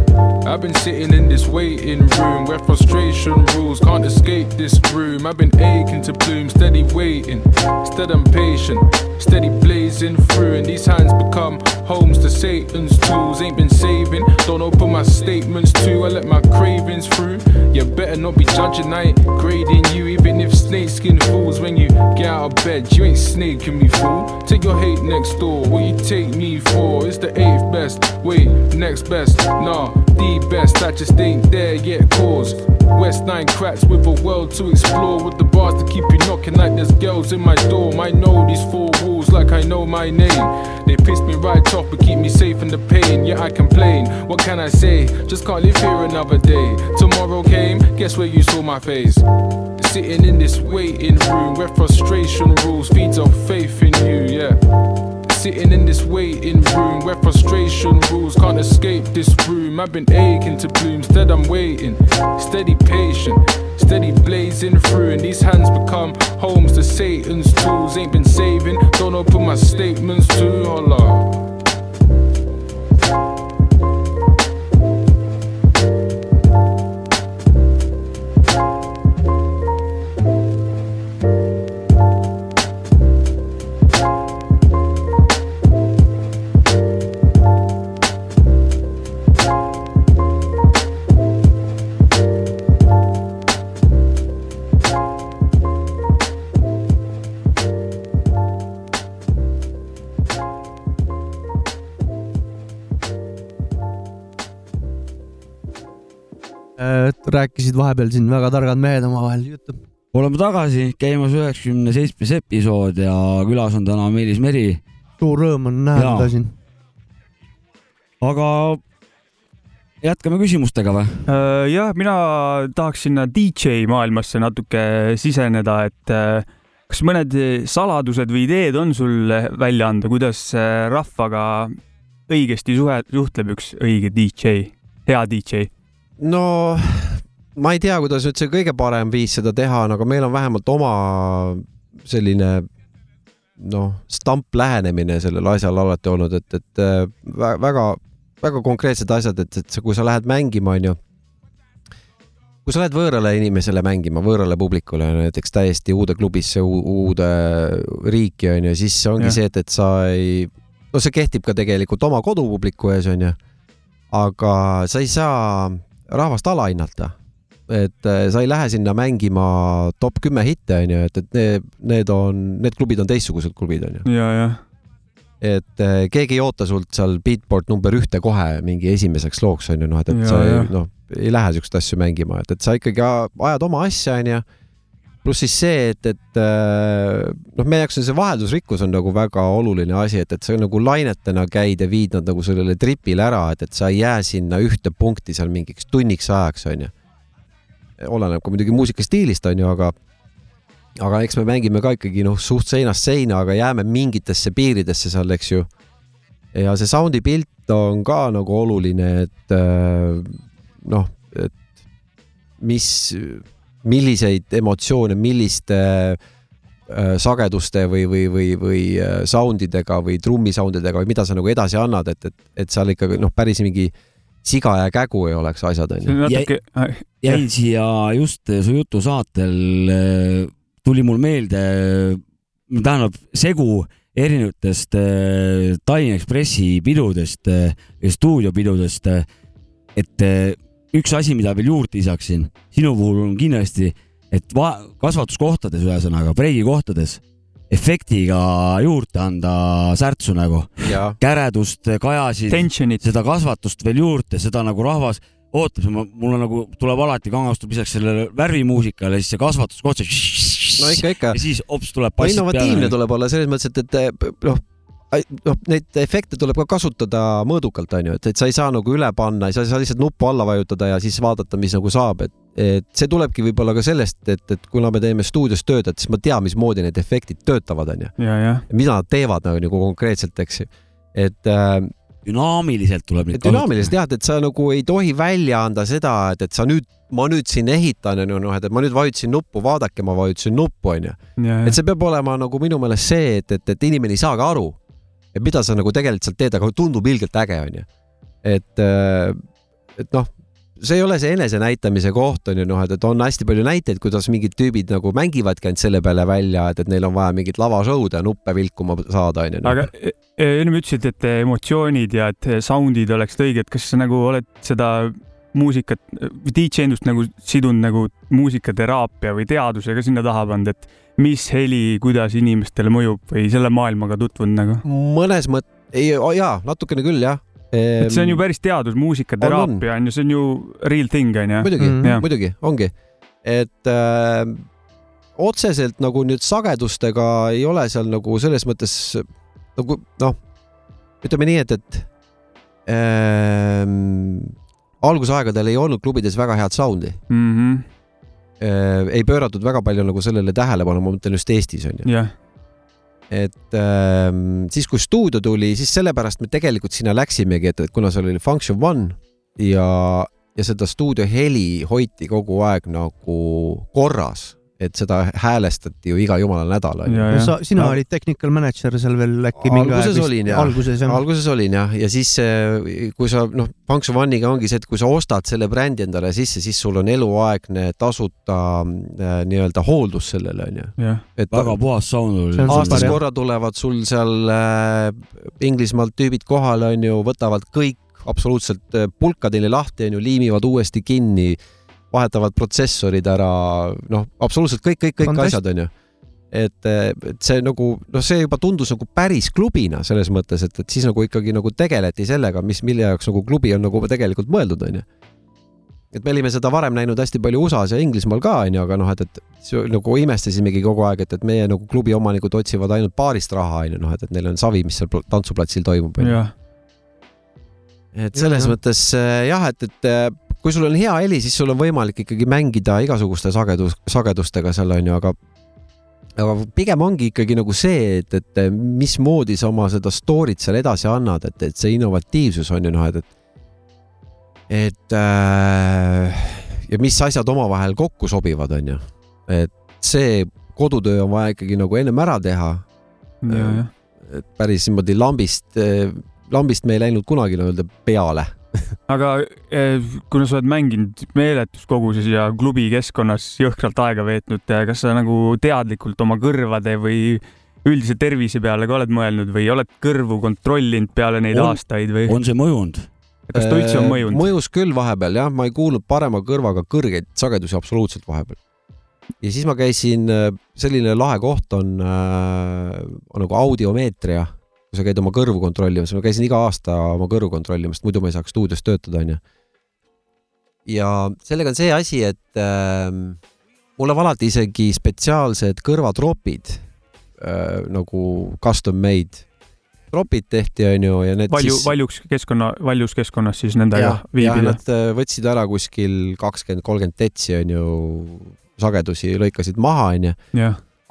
I've been sitting in this waiting room where frustration rules, can't escape this room. I've been aching to bloom, steady waiting, steady I'm patient, steady blazing through, and these hands become homes to Satan's tools. Ain't been saving, don't open my statements too. I let my cravings through. You better not be judging, I ain't grading you, even if snakeskin fools. When you get out of bed, you ain't snaking me, fool. Take your hate next door, what you take me for? It's the eighth best, wait, next best, nah, the best. I just ain't there yet, cause. West Nine cracks with a world to explore with the bars to keep you knocking like there's girls in my dorm. I know these four walls like I know my name. They piss me right off but keep me safe in the pain. Yeah, I complain. What can I say? Just can't live here another day. Tomorrow came, guess where you saw my face? Sitting in this waiting room where frustration rules, feeds off faith in you, yeah. Sitting in this waiting room where frustration rules can't escape this room. I've been aching to bloom, instead I'm waiting, steady patient, steady blazing through. And these hands become homes to Satan's tools. Ain't been saving, don't open my statements too. Holla. Äh, rääkisid vahepeal siin väga targad mehed omavahel juttu. oleme tagasi, käimas üheksakümne seitsmes episood ja külas on täna Meelis Meri, suur rõõm on näha teda siin. aga jätkame küsimustega või? Äh, jah, mina tahaks sinna DJ maailmasse natuke siseneda, et äh, kas mõned saladused või ideed on sul välja anda, kuidas äh, rahvaga õigesti suhe, suhtleb üks õige DJ, hea DJ? no ma ei tea, kuidas nüüd see kõige parem viis seda teha on, aga meil on vähemalt oma selline noh, stamp lähenemine sellele asjale alati olnud, et, et äh, vä- väga, väga konkreetsed asjad, et, et kui sa lähed mängima, onju. kui sa lähed võõrale inimesele mängima, võõrale publikule näiteks täiesti uude klubisse, uude riiki onju, siis ongi ja. see, et, et sa ei, no see kehtib ka tegelikult oma kodupubliku ees onju. aga sa ei saa rahvast alahinnata et äh, sa ei lähe sinna mängima top kümme hitte onju, et, et need, need on, need klubid on teistsugused klubid onju. ja, ja et äh, keegi ei oota sult seal beatboard number ühte kohe mingi esimeseks looks onju, noh, et, et Ja, sa ei noh, ei lähe siukseid asju mängima, et, et sa ikkagi ajad oma asja onju. pluss siis see, et, et äh, noh, meie jaoks on see vaheldusrikkus on nagu väga oluline asi, et, et sa nagu lainetena käid ja viid nad nagu sellele tripile ära, et, et sa ei jää sinna ühte punkti seal mingiks tunniks ajaks onju. Oleneb ka muidugi muusika stiilist onju, aga aga eks me mängime ka ikkagi noh, suht seinast seina, aga jääme mingitesse piiridesse seal, eks ju. ja see sound'i pilt on ka nagu oluline, et äh, noh, et mis, milliseid emotsioone, milliste äh, sageduste või, või, või, või äh, sound idega või trummi sound idega või mida sa nagu edasi annad, et, et, et seal ikkagi noh, päris mingi siga ja kägu ei oleks asjad onju. jäin siia just su jutu saatel, tuli mul meelde, tähendab segu erinevatest äh, Tallinna Ekspressi pidudest äh, ja stuudiopidudest. et äh, üks asi, mida veel juurde lisaksin, sinu puhul on kindlasti, et va- kasvatuskohtades, ühesõnaga preigikohtades efektiga juurde anda särtsu nagu, ja käredust, kajasid, seda kasvatust veel juurde, seda nagu rahvas ootab, mul on nagu tuleb alati kangastub lisaks sellele värvimuusikale, siis see kasvatuskoht, see no ikka, ikka. ja siis hops tuleb no bassid innovatiivne peale. tuleb olla selles mõttes, et, et noh, noh, neid efekte tuleb ka kasutada mõõdukalt, onju, et, et sa ei saa nagu üle panna, sa ei saa lihtsalt nuppu alla vajutada ja siis vaadata, mis nagu saab, et, et see tulebki võib-olla ka sellest, et, et kuna me teeme stuudios tööd, et siis ma tean, mismoodi need efektid töötavad, onju, ja, ja mida nad teevad nagu, nagu konkreetselt, eks ju. et äh, dünaamiliselt tuleb neid dünaamiliselt jah, et sa nagu ei tohi välja anda seda, et, et sa nüüd, ma nüüd siin ehitan, onju, noh, et, et ma nüüd vajutasin nuppu, vaadake, ma vajutasin nuppu, onju. ja, et see peab olema nagu minu meelest see, et, et, et inimene ei saagi aru, et mida sa nagu tegelikult seal teed, aga tundub ilgelt äge, onju. et, et noh, see ei ole see enesenäitamise koht onju, noh, et, et on hästi palju näiteid, kuidas mingid tüübid nagu mängivadki ainult selle peale välja, et, et neil on vaja mingit lavashow'd ja nuppe vilkuma saada, onju. aga e- e- ennem ütlesid, et emotsioonid ja et sound'id oleksid õiged, kas sa nagu oled seda muusikat, DJ-ndust nagu sidunud nagu muusikateraapia või teaduse ka sinna taha pannud, et mis heli, kuidas inimestele mõjub või selle maailmaga tutvunud nagu? mõnes mõttes, ei, jaa, natukene küll jah. Et see on ju päris teadus, muusikateraapia on ju, see on ju real thing on ju. muidugi mm, muidugi ongi, et äh, otseselt nagu nüüd sagedustega ei ole seal nagu selles mõttes nagu noh, ütleme nii, et, et ähm, algusaegadel ei olnud klubides väga head sound'i mm. -hmm. äh,. ei pööratud väga palju nagu sellele tähelepanu, ma mõtlen just Eestis onju. jah, et ähm, siis, kui stuudio tuli, siis sellepärast me tegelikult sinna läksimegi, et, et kuna seal oli Function One ja, ja seda stuudio heli hoiti kogu aeg nagu korras, et seda häälestati ju iga jumala nädal onju. ja, no sa, sina olid technical manager seal veel äkki mingi Alguses aeg olin, jah. alguses jah. alguses olin jah, ja siis eh, kui sa noh, Function One'iga ongi see, et kui sa ostad selle brändi endale sisse, siis sul on eluaegne tasuta äh, nii-öelda hooldus sellele onju. et väga puhas sound oli aastas super, korra tulevad sul seal äh, Inglismaalt tüübid kohale onju, võtavad kõik absoluutselt pulkadeni lahti onju, liimivad uuesti kinni, vahetavad protsessorid ära, noh, absoluutselt kõik, kõik, kõik Fantast- asjad onju et, et see nagu noh, see juba tundus nagu päris klubina selles mõttes, et, et siis nagu ikkagi nagu tegeleti sellega, mis, mille jaoks nagu klubi on nagu tegelikult mõeldud, onju. et me olime seda varem näinud hästi palju USA-s ja Inglismaal ka onju, aga noh, et, et see nagu imestasimegi kogu aeg, et, et meie nagu klubi omanikud otsivad ainult baarist raha onju, noh, et, et neil on savi, mis seal pl- tantsuplatsil toimub onju. et selles Jah. mõttes äh, jah, et, et äh, kui sul on hea heli, siis sul on võimalik ikkagi mängida igasuguste sagedus, sagedustega seal onju, aga aga pigem ongi ikkagi nagu see, et, et mismoodi sa oma seda story't seal edasi annad, et, et see innovatiivsus on ju noh, et, et et äh, ja mis asjad omavahel kokku sobivad, onju. et see, kodutöö on vaja ikkagi nagu ennem ära teha et päris niimoodi lambist, lambist me ei läinud kunagi nii-öelda peale. Aga eh, kuna sa oled mänginud meeletus koguses ja klubi keskkonnas jõhkralt aega veetnud, kas sa nagu teadlikult oma kõrvade või üldise tervise peale ka oled mõelnud või oled kõrvu kontrollinud peale neid On- aastaid või on see mõjunud? kas ta üldse on mõjunud? mõjus küll vahepeal jah, ma ei kuulnud parema kõrvaga kõrgeid sagedusi absoluutselt vahepeal. ja siis ma käisin, selline lahe koht on, on nagu audiomeetria, kui sa käid oma kõrvu kontrollimas, ma käisin iga aasta oma kõrvu kontrollimas, muidu ma ei saaks stuudios töötada, onju. ja sellega on see asi, et äh, mul on alati isegi spetsiaalsed kõrvatropid äh, nagu custom made tropid tehti, onju, ja need valju, siis valjuks keskkonna, valjus keskkonnas siis nendega viibida. nad äh, võtsid ära kuskil kakskümmend, kolmkümmend tetsi onju, sagedusi lõikasid maha onju,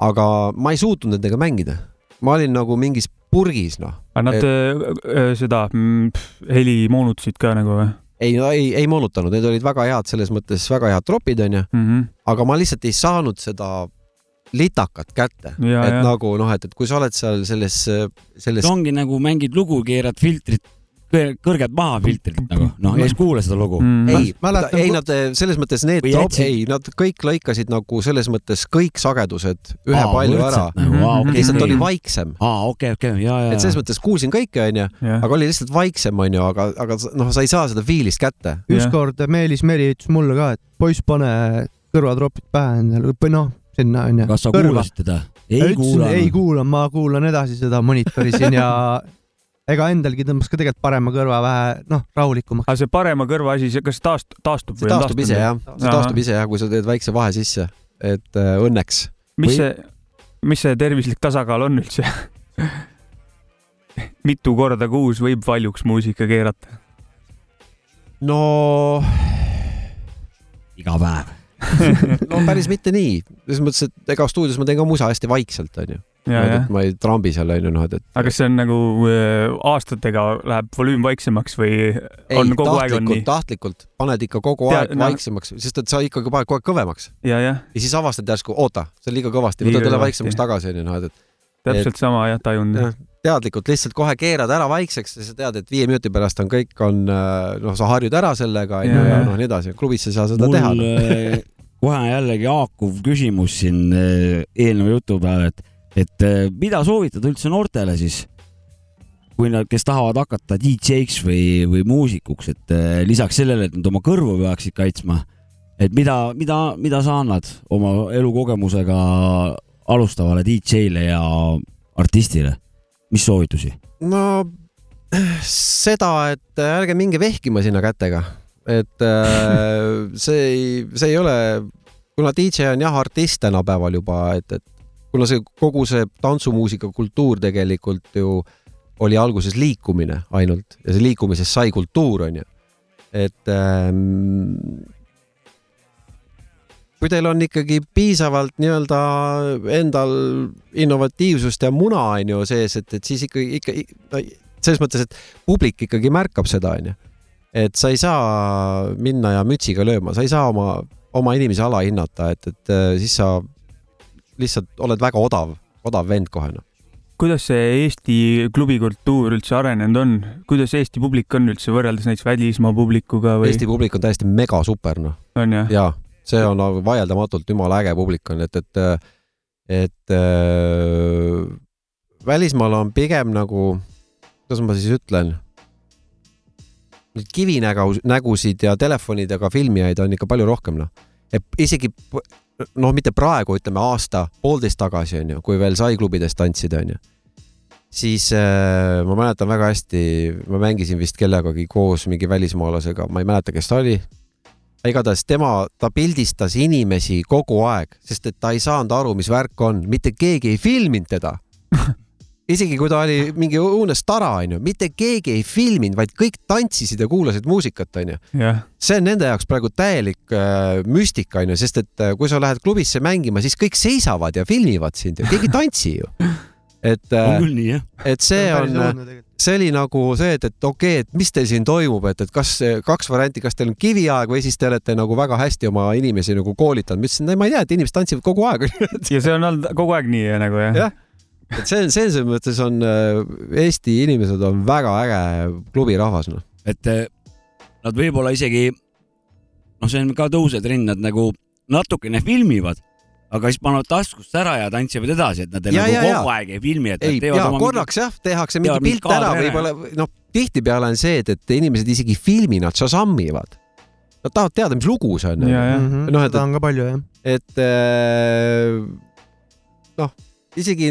aga ma ei suutnud nendega mängida. ma olin nagu mingis purgis noh, aga nad Et- äh, seda mm, pff, heli moonutasid ka nagu või? Ei, ei, ei moonutanud, need olid väga head, selles mõttes väga head tropid onju, mm? -hmm. aga ma lihtsalt ei saanud seda litakat kätte, et ja, nagu noh, et, et kui sa oled seal selles, selles ongi nagu mängid lugu, keerad filtrit, kõrged maha filtrit nagu, noh, ja siis kuula seda lugu. mm.. ei, mäletan, ei nad selles mõttes need ei nad kõik lõikasid nagu selles mõttes kõik sagedused ühepalju ära, nagu, aa, okei, lihtsalt oli okei. vaiksem, aa, okei, okei, ja, ja, et selles mõttes kuulsin kõike onju, aga oli lihtsalt vaiksem onju, aga, aga noh, sa ei saa seda fiilist kätte. Ükskord Meelis Meri ütles mulle ka, et poiss, pane kõrvatropid pähe endale või noh, sinna onju. kas sa kuulasid teda? ei ei kuulanud. kuula, ma kuulan edasi seda monitori siin ja ega endalgi tõmbas ka tegelikult parema kõrva vähe, noh, rahulikumaks. aga see parema kõrva asi, kas taast-, taastub see taastub ise jah, see taastub ise jah, kui sa teed väikse vahe sisse, et äh, õnneks. mis Või- see, mis see tervislik tasakaal on üldse? mitu korda kuus võib valjuks muusika keerata? no, iga päev. no päris mitte nii, selles mõttes, et ega stuudios ma teen ka musa hästi vaikselt onju, et. ma ei trambi seal onju noh, et, et aga kas see on nagu äh, aastatega läheb volüüm vaiksemaks või ei on kogu aeg on nii? tahtlikult, paned ikka kogu Tead, aeg noh- vaiksemaks, sest et sa ikkagi paned kogu aeg kõvemaks ja, jah, ja siis avastad järsku, oota, see on liiga kõvasti, võtad jälle vaiksemaks tagasi onju noh, et, täpselt sama jah, tajunud jah. teadlikult lihtsalt kohe keerad ära vaikseks ja sa tead, et viie minuti pärast on kõik on äh, noh, sa harjud ära sellega onju ja jah. noh, nii edasi, klubis sa ei saa seda teha mul no.. äh, kohe jällegi haakuv küsimus siin eelneva jutu peale, et, et äh, mida soovitada üldse noortele siis, kui nad, kes tahavad hakata DJ-ks või, või muusikuks, et äh, lisaks sellele, et nad oma kõrvu peaksid kaitsma, et mida, mida, mida sa annad oma elukogemusega alustavale DJ-le ja artistile, mis soovitusi? no seda, et ärge minge vehkima sinna kätega, et äh, see ei, see ei ole, kuna DJ on jah artist tänapäeval juba, et, et kuna see kogu see tantsumuusika kultuur tegelikult ju oli alguses liikumine ainult ja see liikumisest sai kultuur onju, et ähm, kui teil on ikkagi piisavalt nii-öelda endal innovatiivsust ja muna on ju sees, et, et siis ikka, ikka selles mõttes, et publik ikkagi märkab seda, onju. et sa ei saa minna ja mütsiga lööma, sa ei saa oma, oma inimesi alahinnata, et, et äh, siis sa lihtsalt oled väga odav, odav vend kohe noh. kuidas see Eesti klubikultuur üldse arenenud on, kuidas Eesti publik on üldse võrreldes näiteks välismaa publikuga või Eesti publik on täiesti mega super noh. on jah? ja see on nagu vaieldamatult jumala äge publik on, et, et, et äh, välismaal on pigem nagu, kuidas ma siis ütlen, kivinägu, nägusid ja telefonidega filmijaid on ikka palju rohkem noh. et isegi noh, mitte praegu, ütleme aasta-poolteist tagasi on ju, kui veel sai klubides tantsida on ju. Siis äh, ma mäletan väga hästi, ma mängisin vist kellegagi koos mingi välismaalasega, ma ei mäleta, kes ta oli. Igatahes tema, ta pildistas inimesi kogu aeg, sest et ta ei saanud aru, mis värk on, mitte keegi ei filminud teda. isegi kui ta oli mingi õudne stara, onju, mitte keegi ei filminud, vaid kõik tantsisid ja kuulasid muusikat, onju. see on nende jaoks praegu täielik äh, müstika, onju, sest et äh, kui sa lähed klubisse mängima, siis kõik seisavad ja filmivad sind ja keegi ei tantsi ju. et, jah. et see on, see oli nagu see, et, et okei okay,, et mis teil siin toimub, et, et kas kaks varianti, kas teil on kiviaeg või siis te olete nagu väga hästi oma inimesi nagu koolitanud. ma ütlesin, ma ei tea, et inimesed tantsivad kogu aeg. ja see on olnud kogu aeg nii nagu jah Jah. Et see, selles mõttes on, Eesti inimesed on väga äge klubirahvas, noh. et eh, nad võib-olla isegi, noh, see on ka tõusev trend, nad nagu natukene filmivad, aga siis panevad taskust ära ja tantsivad edasi, et nad ei, Ja, nagu ja, ja. kogu aeg ei filmi, et ei nad, teevad jaa, oma korraks jah, tehakse mingi pilt ära, võib-olla noh, tihtipeale on see, et, et inimesed isegi filmi, nad šasammivad. Nad tahavad teada, mis lugu see on. ja. Noh, et- seda on ka palju jah. et äh, noh, isegi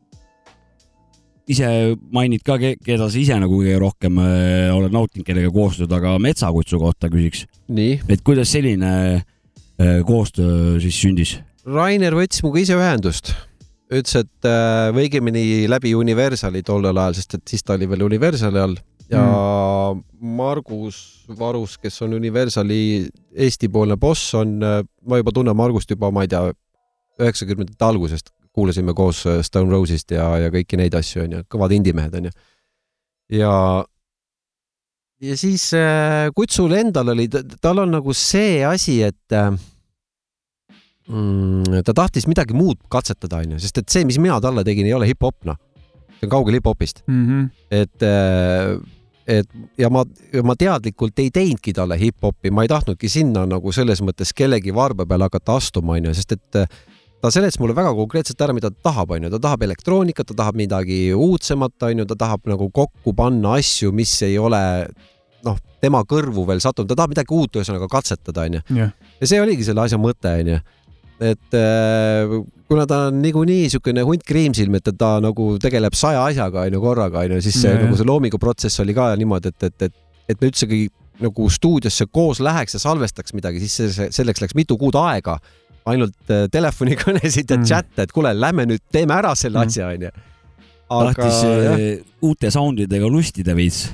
ise mainid ka, keda sa ise nagu kõige rohkem äh, oled nautinud, kellega koostööd, aga Metsakutsu kohta küsiks, et kuidas selline äh, koostöö siis sündis? Rainer võttis minuga ise ühendust, ütles, et äh, või õigemini läbi Universali tollel ajal, sest et siis ta oli veel Universali all. Ja mm. Margus Varus, kes on Universali Eesti-poolne boss, on, ma juba tunnen Margust juba, ma ei tea, üheksakümnendate algusest kuulasime koos äh, Stone Roses'ist ja, ja kõiki neid asju onju, kõvad indie-mehed onju. ja, ja siis äh, Kutsul endal oli, tal on nagu see asi, et äh, mm, ta tahtis midagi muud katsetada, onju, sest et see, mis mina talle tegin, ei ole hip-hop, noh. see on kaugel hip-hopist, Mhm. et, et ja ma, ma teadlikult ei teinudki talle hip-hopi, ma ei tahtnudki sinna nagu selles mõttes kellegi varba peale hakata astuma, onju, sest et äh, ta seletas mulle väga konkreetselt ära, mida ta tahab, onju, ta tahab elektroonikat, ta tahab midagi uudsemat, onju, ta tahab nagu kokku panna asju, mis ei ole noh, tema kõrvu veel sattunud, ta tahab midagi uut, ühesõnaga katsetada, onju. ja see oligi selle asja mõte, onju. et äh, kuna ta on niikuinii niisugune hunt kriimsilm, et ta nagu tegeleb saja asjaga onju korraga onju, siis see ja. nagu see loominguprotsess oli ka niimoodi, et, et, et, et me üldsegi nagu stuudiosse koos läheks ja salvestaks midagi, siis see, selleks läks mitu kuud aega. Ainult äh, telefonikõnesid ja Mm. mm. chat'e, et kuule, lähme nüüd teeme ära selle Mm. mm. asja onju. tahtis jah, äh, uute soundidega lustida veits.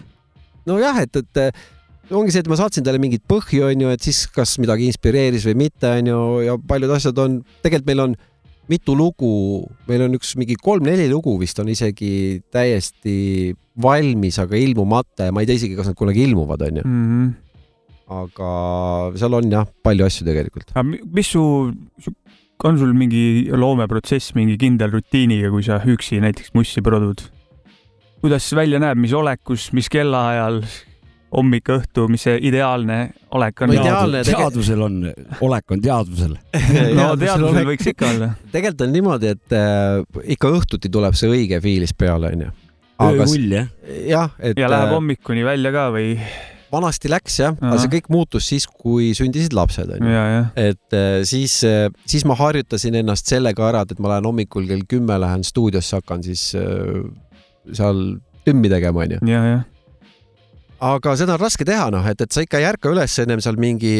nojah, et, et ongi see, et ma saatsin talle mingit põhju, onju, et siis kas midagi inspireeris või mitte, onju, ja paljud asjad on, tegelikult meil on mitu lugu, meil on üks mingi kolm-neli lugu vist on isegi täiesti valmis, aga ilmumata ja ma ei tea isegi, kas nad kunagi ilmuvad, onju. Mhm. Aga seal on jah, palju asju tegelikult. mis su, su, on sul mingi loomeprotsess mingi kindel rutiiniga, kui sa üksi näiteks mussi produd? kuidas see välja näeb, mis olekus, mis kellaajal, hommik, õhtu, mis see ideaalne olek on No? ideaalne teadvusel on, olek on teadvusel. no teadvusel võiks ikka olla. tegelikult on niimoodi, et äh, ikka õhtuti tuleb see õige fiilis peale, onju. öökull jah. jah, et ja läheb äh, hommikuni välja ka või? Vanasti läks jah, aga see kõik muutus siis, kui sündisid lapsed, onju. et äh, siis, siis ma harjutasin ennast sellega ära, et ma lähen hommikul kell kümme lähen stuudiosse, hakkan siis äh, seal tümmi tegema, onju. aga seda on raske teha, noh, et, et sa ikka ei ärka üles ennem seal mingi,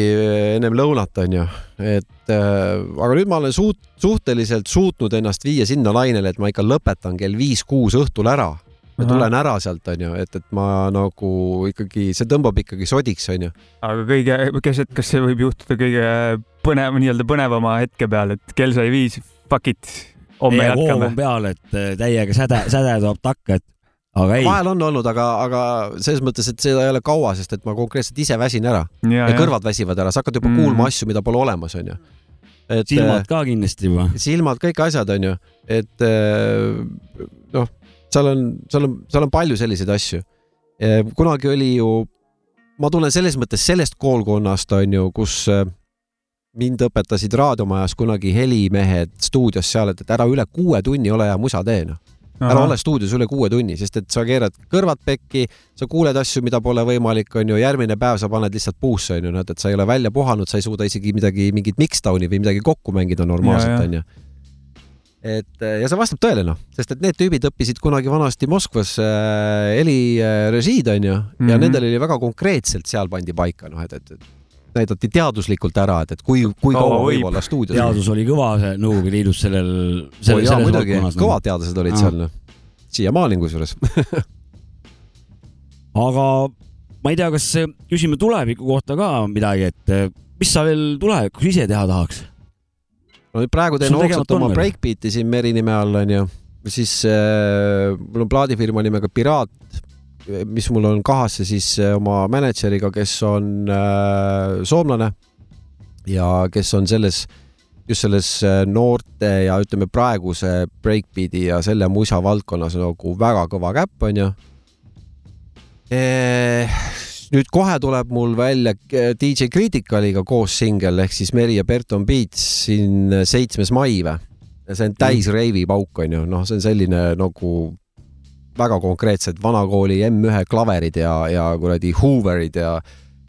ennem lõunat, onju. et äh, aga nüüd ma olen suut-, suhteliselt suutnud ennast viia sinna lainele, et ma ikka lõpetan kell viis-kuus õhtul ära. Ma Ahah. tulen ära sealt, onju, et, et ma nagu ikkagi, see tõmbab ikkagi sodiks, onju. aga kõige keset, kas see võib juhtuda kõige põnev, nii-öelda põnevama hetke peal, et kell sai viis, fuck it, homme jätkame on. peal, et äh, täiega säde, säde toob takka, et aga ei, vahel on olnud, aga, aga selles mõttes, et seda ei ole kaua, sest et ma konkreetselt ise väsin ära ja, ja, ja kõrvad väsivad ära, sa hakkad juba Mm. kuulma asju, mida pole olemas, onju. et silmad ka kindlasti juba. silmad, kõik asjad, onju, et äh, noh, seal on, seal on, seal on palju selliseid asju. kunagi oli ju, ma tulen selles mõttes sellest koolkonnast, onju, kus äh, mind õpetasid raadiomajas kunagi helimehed stuudios seal, et, et ära üle kuue tunni ole hea musa tee, noh. ära ole stuudios üle kuue tunni, sest et sa keerad kõrvad pekki, sa kuuled asju, mida pole võimalik, onju, järgmine päev sa paned lihtsalt puusse, onju, näed, et sa ei ole välja puhanud, sa ei suuda isegi midagi, mingit mixdown'i või midagi kokku mängida normaalselt, ja. onju. Et äh, ja see vastab tõele noh, sest et need tüübid õppisid kunagi vanasti Moskvas äh, helirežiid onju mm -hmm. ja nendel oli väga konkreetselt seal pandi paika noh, et, et, et näidati teaduslikult ära, et, et kui, kui Kaua kaua võib olla stuudios. teadus oli kõva see Nõukogude Liidus sellel, selles jaa, muidugi, kõvad teadlased olid Aa. seal noh, siiamaani kusjuures. aga ma ei tea, kas küsime tuleviku kohta ka midagi, et eh, mis sa veel tulevikus ise teha tahaks? No praegu teen hoogsalt oma breakbeat'i siin Meri nime all onju, siis äh, mul on plaadifirma nimega Piraat, mis mul on kahasse siis äh, oma mänedžeriga, kes on äh, soomlane. Ja kes on selles, just selles äh, noorte ja ütleme praeguse breakbeat'i ja selle musa valdkonnas nagu väga kõva käpp onju. Nüüd kohe tuleb mul välja äh, DJ Criticaliga koos singel ehk siis Meri ja Berton Beats siin äh, seitsmes mai või? ja see on täis reivi pauk onju, noh, see on selline nagu väga konkreetsed vanakooli M1 klaverid ja, ja kuradi Hooverid ja,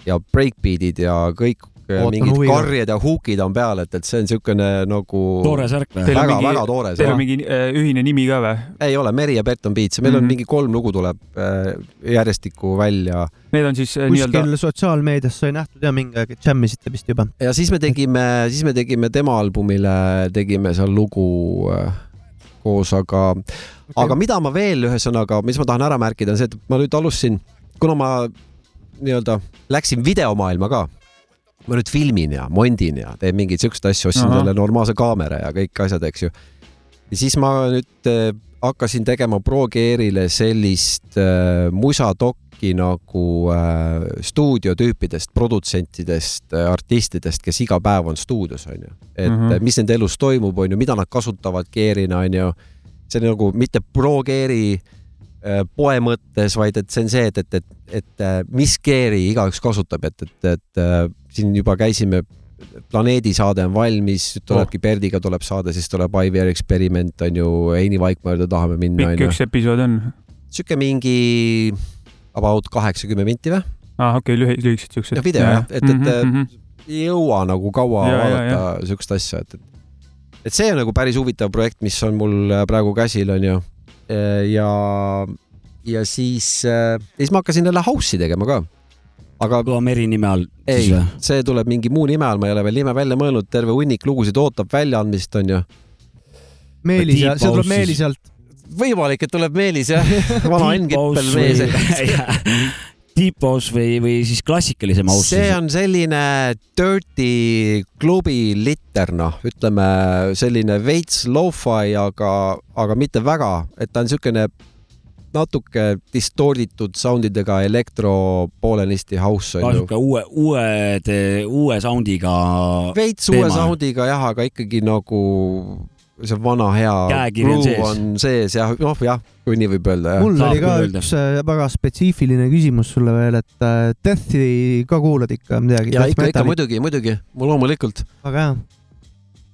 ja breakbeat'id ja kõik mingid huviga. karjed ja huukid on peal, et, et see on niisugune nagu toore särk või? On väga, väga toore Teil on. mingi äh, ühine nimi ka või? ei ole, Meri ja Berton Beats, meil mm -hmm. Mhm. on mingi kolm lugu tuleb äh, järjestikku välja Need on siis äh, nii-öelda kuskil sotsiaalmeedias sai nähtud ja mingi aeg džämmisite vist juba. ja siis me tegime, siis me tegime tema albumile, tegime seal lugu koos, aga okay., aga mida ma veel ühesõnaga, mis ma tahan ära märkida, on see, et ma nüüd alustasin, kuna ma nii-öelda läksin videomaailma ka, ma nüüd filmin ja mondin ja teen mingeid siukseid asju, ostsin endale normaalse kaamera ja kõik asjad, eks ju. ja siis ma nüüd äh, hakkasin tegema Pro Gearile sellist äh, musadokki nagu äh, stuudiotüüpidest, produtsentidest äh,, artistidest, kes iga päev on stuudios, onju. et mm. -hmm. mis nende elus toimub, onju, mida nad kasutavad Gearina, onju. see on nagu mitte Pro Geari äh, poe mõttes, vaid et see on see, et, et, et, et äh, mis Geari igaüks kasutab, et, et, et siin juba käisime planeedi saade on valmis, tulebki oh. Berdiga tuleb saade, siis tuleb IVR eksperiment on ju, Heini Vaikmaa juurde tahame minna pikk üks episood on? sihuke mingi about kaheksakümmend minti või? aa, okei, lühi-, lühikesed siuksed. Ja video, jah, et- et, -hmm. ei jõua nagu kaua Ja, ja, vaadata siukest asja, et, et et see on nagu päris huvitav projekt, mis on mul äh, praegu käsil onju. ja, ja siis, siis ma hakkasin jälle house'i tegema ka. Aga meri nime all ei see tuleb mingi muu nime all, ma ei ole veel nime välja mõelnud, terve hunnik lugusid ootab väljaandmist onju. Meelis see tuleb House Meeli siis. sealt. võimalik, et tuleb Meelis jah, vana Enn Kippel mees. Deep House või, või siis klassikalisem house see on selline dirty klubi litter, noh, ütleme selline veits lo-fi, aga, aga mitte väga, et ta on niisugune natuke distorditud soundidega elektro poolenisti house on ju. sihuke uue, uued, uue sound'iga. veits uue sound'iga jah, aga ikkagi nagu see vana hea groove sees. on sees jah, noh jah, kui nii võib öelda mul oli ka üks äh, väga spetsiifiline küsimus sulle veel, et äh, Deathi ka kuulad ikka midagi? ja ikka, ikka. muidugi, muidugi, loomulikult. väga hea.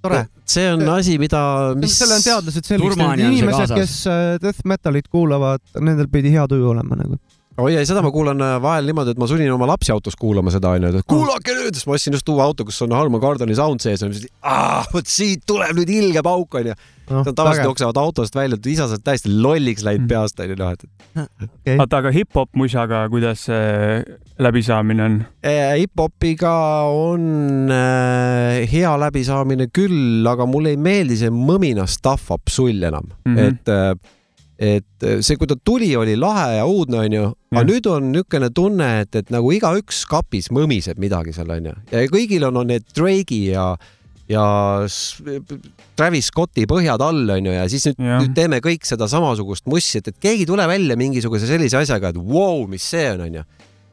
tore. see on asi, mida, mis. seal on teadlased on see inimesed, kes äh, death metalit kuulavad, nendel pidi hea tuju olema nagu. Oi ei, seda ma kuulan äh, vahel niimoodi, et ma sunnin oma lapsi autos kuulama seda onju, et kuulake nüüd, siis ma ostsin just uue auto, kus on Harman Kardoni sound sees ja siis, vot siit tuleb nüüd ilge pauk onju. noh, tavaliselt jooksevad autost välja, et isa sa oled täiesti lolliks läinud Mm. peast onju noh, et oota, aga hip-hop musaga, kuidas see läbisaamine on? Eh, hip-hopiga on äh, hea läbisaamine küll, aga mulle ei meeldi see mõmina stuff up sull enam mm. -hmm. et äh, et see, kui ta tuli, oli lahe ja uudne onju, aga nüüd on niisugune tunne, et, et nagu igaüks kapis mõmiseb midagi seal onju. Ja kõigil on, on need Drake'i ja ja Travis Scotti põhjad all onju ja siis nüüd, nüüd teeme kõik seda samasugust mussi, et, et keegi ei tule välja mingisuguse sellise asjaga, et vau wow,, mis see on onju.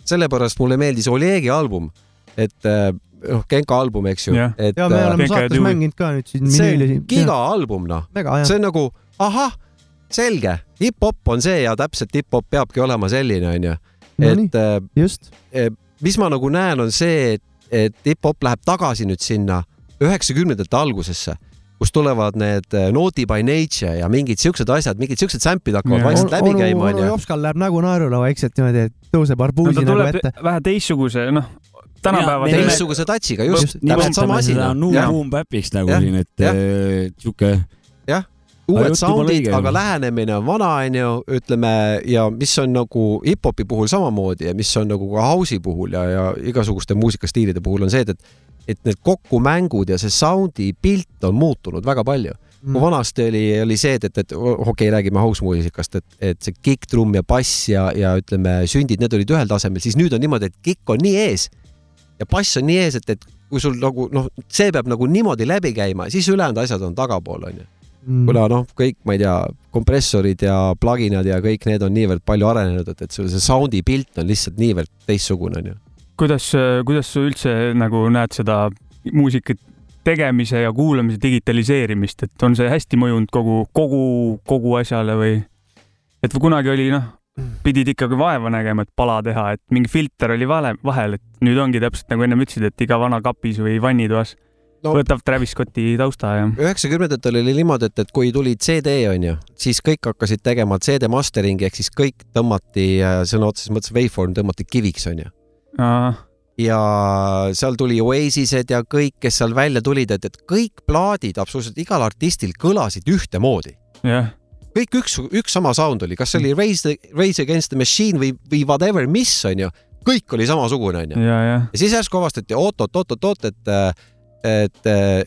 sellepärast mulle meeldis Olegi album, et äh, noh, Genka album, eks ju. Et ja me äh, oleme saates mänginud ka nüüd siin see on. gigaalbum noh, mega hea. see on nagu ahah, selge, hip-hop on see ja täpselt hip-hop peabki olema selline onju, et äh, just. mis ma nagu näen, on see, et, et hip-hop läheb tagasi nüüd sinna üheksakümnendate algusesse, kus tulevad need äh, Naughty by Nature ja mingid siuksed asjad, mingid siuksed sämpid hakkavad vaikselt läbi käima onju. Jopskal läheb nägu naerule vaikselt niimoodi, et tõuseb no arbuusi ta nagu tuleb ette. vähe teistsuguse, noh, tänapäeval teistsuguse touch'iga, just, täpselt sama asi. New jah, Boom Bap'iks nagu Jah, siin, et äh, sihuke jah, uued sound'id, aga lähenemine on vana, onju, ütleme ja mis on nagu hip-hopi puhul samamoodi ja mis on nagu ka house'i puhul ja, ja igasuguste muusikastiilide puhul on see, et, et et need kokkumängud ja see sound'i pilt on muutunud väga palju Mm. kui vanasti oli, oli see, et, et, et okei okay,, räägime house muusikast, et, et see kikk-trumm ja bass ja, ja ütleme, sündid, need olid ühel tasemel, siis nüüd on niimoodi, et kikk on nii ees ja bass on nii ees, et, et kui sul nagu noh, see peab nagu niimoodi läbi käima, siis ülejäänud asjad on tagapool, onju. Mm. kuna noh, kõik, ma ei tea, kompressorid ja pluginad ja kõik need on niivõrd palju arenenud, et, et sul see sound'i pilt on lihtsalt niivõrd teistsugune, onju. kuidas, kuidas sa üldse nagu näed seda muusika tegemise ja kuulamise digitaliseerimist, et on see hästi mõjunud kogu, kogu, kogu asjale või? et kunagi oli noh, pidid ikkagi vaeva nägema, et pala teha, et mingi filter oli vale, vahel, et nüüd ongi täpselt nagu ennem ütlesid, et iga vana kapis või vannitoas No. võtab Travis Scotti tausta ja üheksakümnendatel oli niimoodi, et, et kui tuli CD onju, siis kõik hakkasid tegema CD masteringi ehk siis kõik tõmmati äh, sõna otseses mõttes waveform tõmmati kiviks onju. ah, ja seal tuli Oasised ja kõik, kes seal välja tulid, et, et kõik plaadid absoluutselt igal artistil kõlasid ühtemoodi. jah, kõik üks, üks sama sound oli, kas see oli Raise, Raise Against the Machine või, või whatever, mis onju, kõik oli samasugune onju. ja, siis järsku avastati oot-oot-oot-oot, et, et,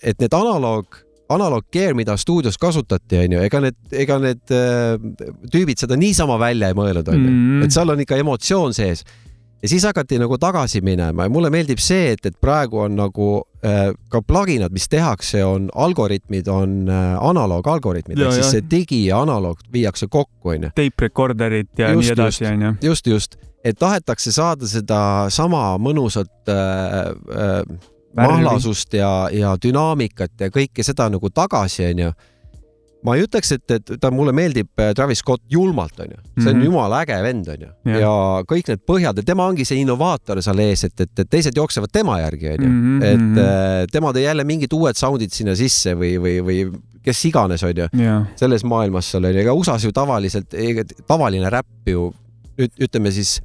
et need analoog, analoog gear, mida stuudios kasutati, onju, ega need, ega need äh, tüübid seda niisama välja ei mõelnud, onju Mm. et seal on ikka emotsioon sees. ja siis hakati nagu tagasi minema ja mulle meeldib see, et, et praegu on nagu äh, ka pluginad, mis tehakse, on algoritmid, on äh, analoogalgoritmid ehk siis see digi ja analoog viiakse kokku, onju tape recorder'id ja Just, nii edasi, onju. just, just, et tahetakse saada seda sama mõnusat äh, äh. Mahlasust ja, ja dünaamikat ja kõike seda nagu tagasi, onju. ma ei ütleks, et, et ta mulle meeldib äh, Travis Scott julmalt, onju, see on mm Mhm. -hmm. jumala äge vend, onju ja kõik need põhjad ja tema ongi see innovaator seal ees, et, et, et teised jooksevad tema järgi, onju, Mhm, et mhm. äh, tema tõi jälle mingid uued sound'id sinna sisse või, või, või kes iganes, onju selles maailmas seal onju, ega USA-s ju tavaliselt, tavaline räpp ju üt, ütleme siis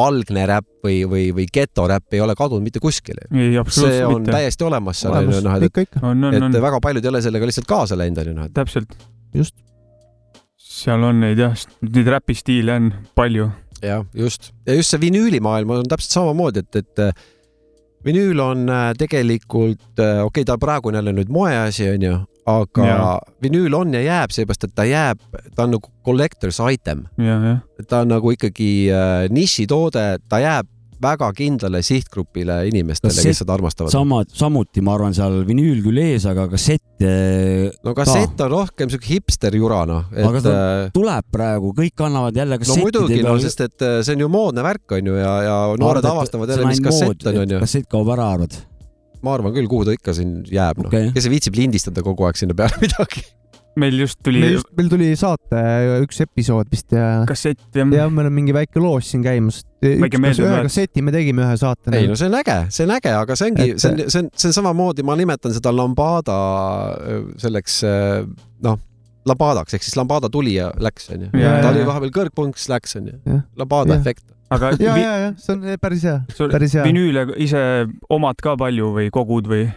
algne räpp või, või, või getoräpp ei ole kadunud mitte kuskile. see on mitte. täiesti olemas seal onju, noh, et, et on, väga paljud ei ole sellega lihtsalt kaasa läinud onju, noh, et täpselt. just. seal on neid jah, neid räpistiile on palju. jah, just ja just see vinüülimaailm on täpselt samamoodi, et, et äh, vinüül on äh, tegelikult okei okay,, ta praegu on jälle nüüd moeasi onju, aga ja. Vinüül on ja jääb, seepärast et ta jääb, ta on nagu collector's item ta on nagu ikkagi äh, nišitoode, ta jääb väga kindlale sihtgrupile inimestele, kes seda armastavad. sama, samuti ma arvan, seal vinüül küll ees, aga kassett eh, no kassett on rohkem siuke hipster jura noh, Aga ta- äh, tuleb praegu, kõik annavad jälle no kassettide muidugi, no peal- sest et äh, see on ju moodne värk on ju ja, ja noored Arvad, avastavad jälle, mis kassett on, on ju. kassett kaob ära, arvad? Ma arvan küll, kuhu ta ikka siin jääb, noh Okei. kes viitsib lindistada kogu aeg sinna peale midagi. meil just tuli meil tuli saate üks episood vist ja, kassett jah ja meil on mingi väike loos siin käimas. Väike ühe kasseti me tegime ühe saate. ei no see on äge, see on äge, aga see ongi, Et- see on, see on, see on samamoodi, ma nimetan seda lambada äh, selleks äh, noh, lambadaks ehk siis lambada tuli ja läks onju. Ja, ta oli vahepeal kõrgpunks, läks onju lambada efekt. Aga ja, ja, ja see on päris hea, päris hea. vinüüle ise omad ka palju või kogud või?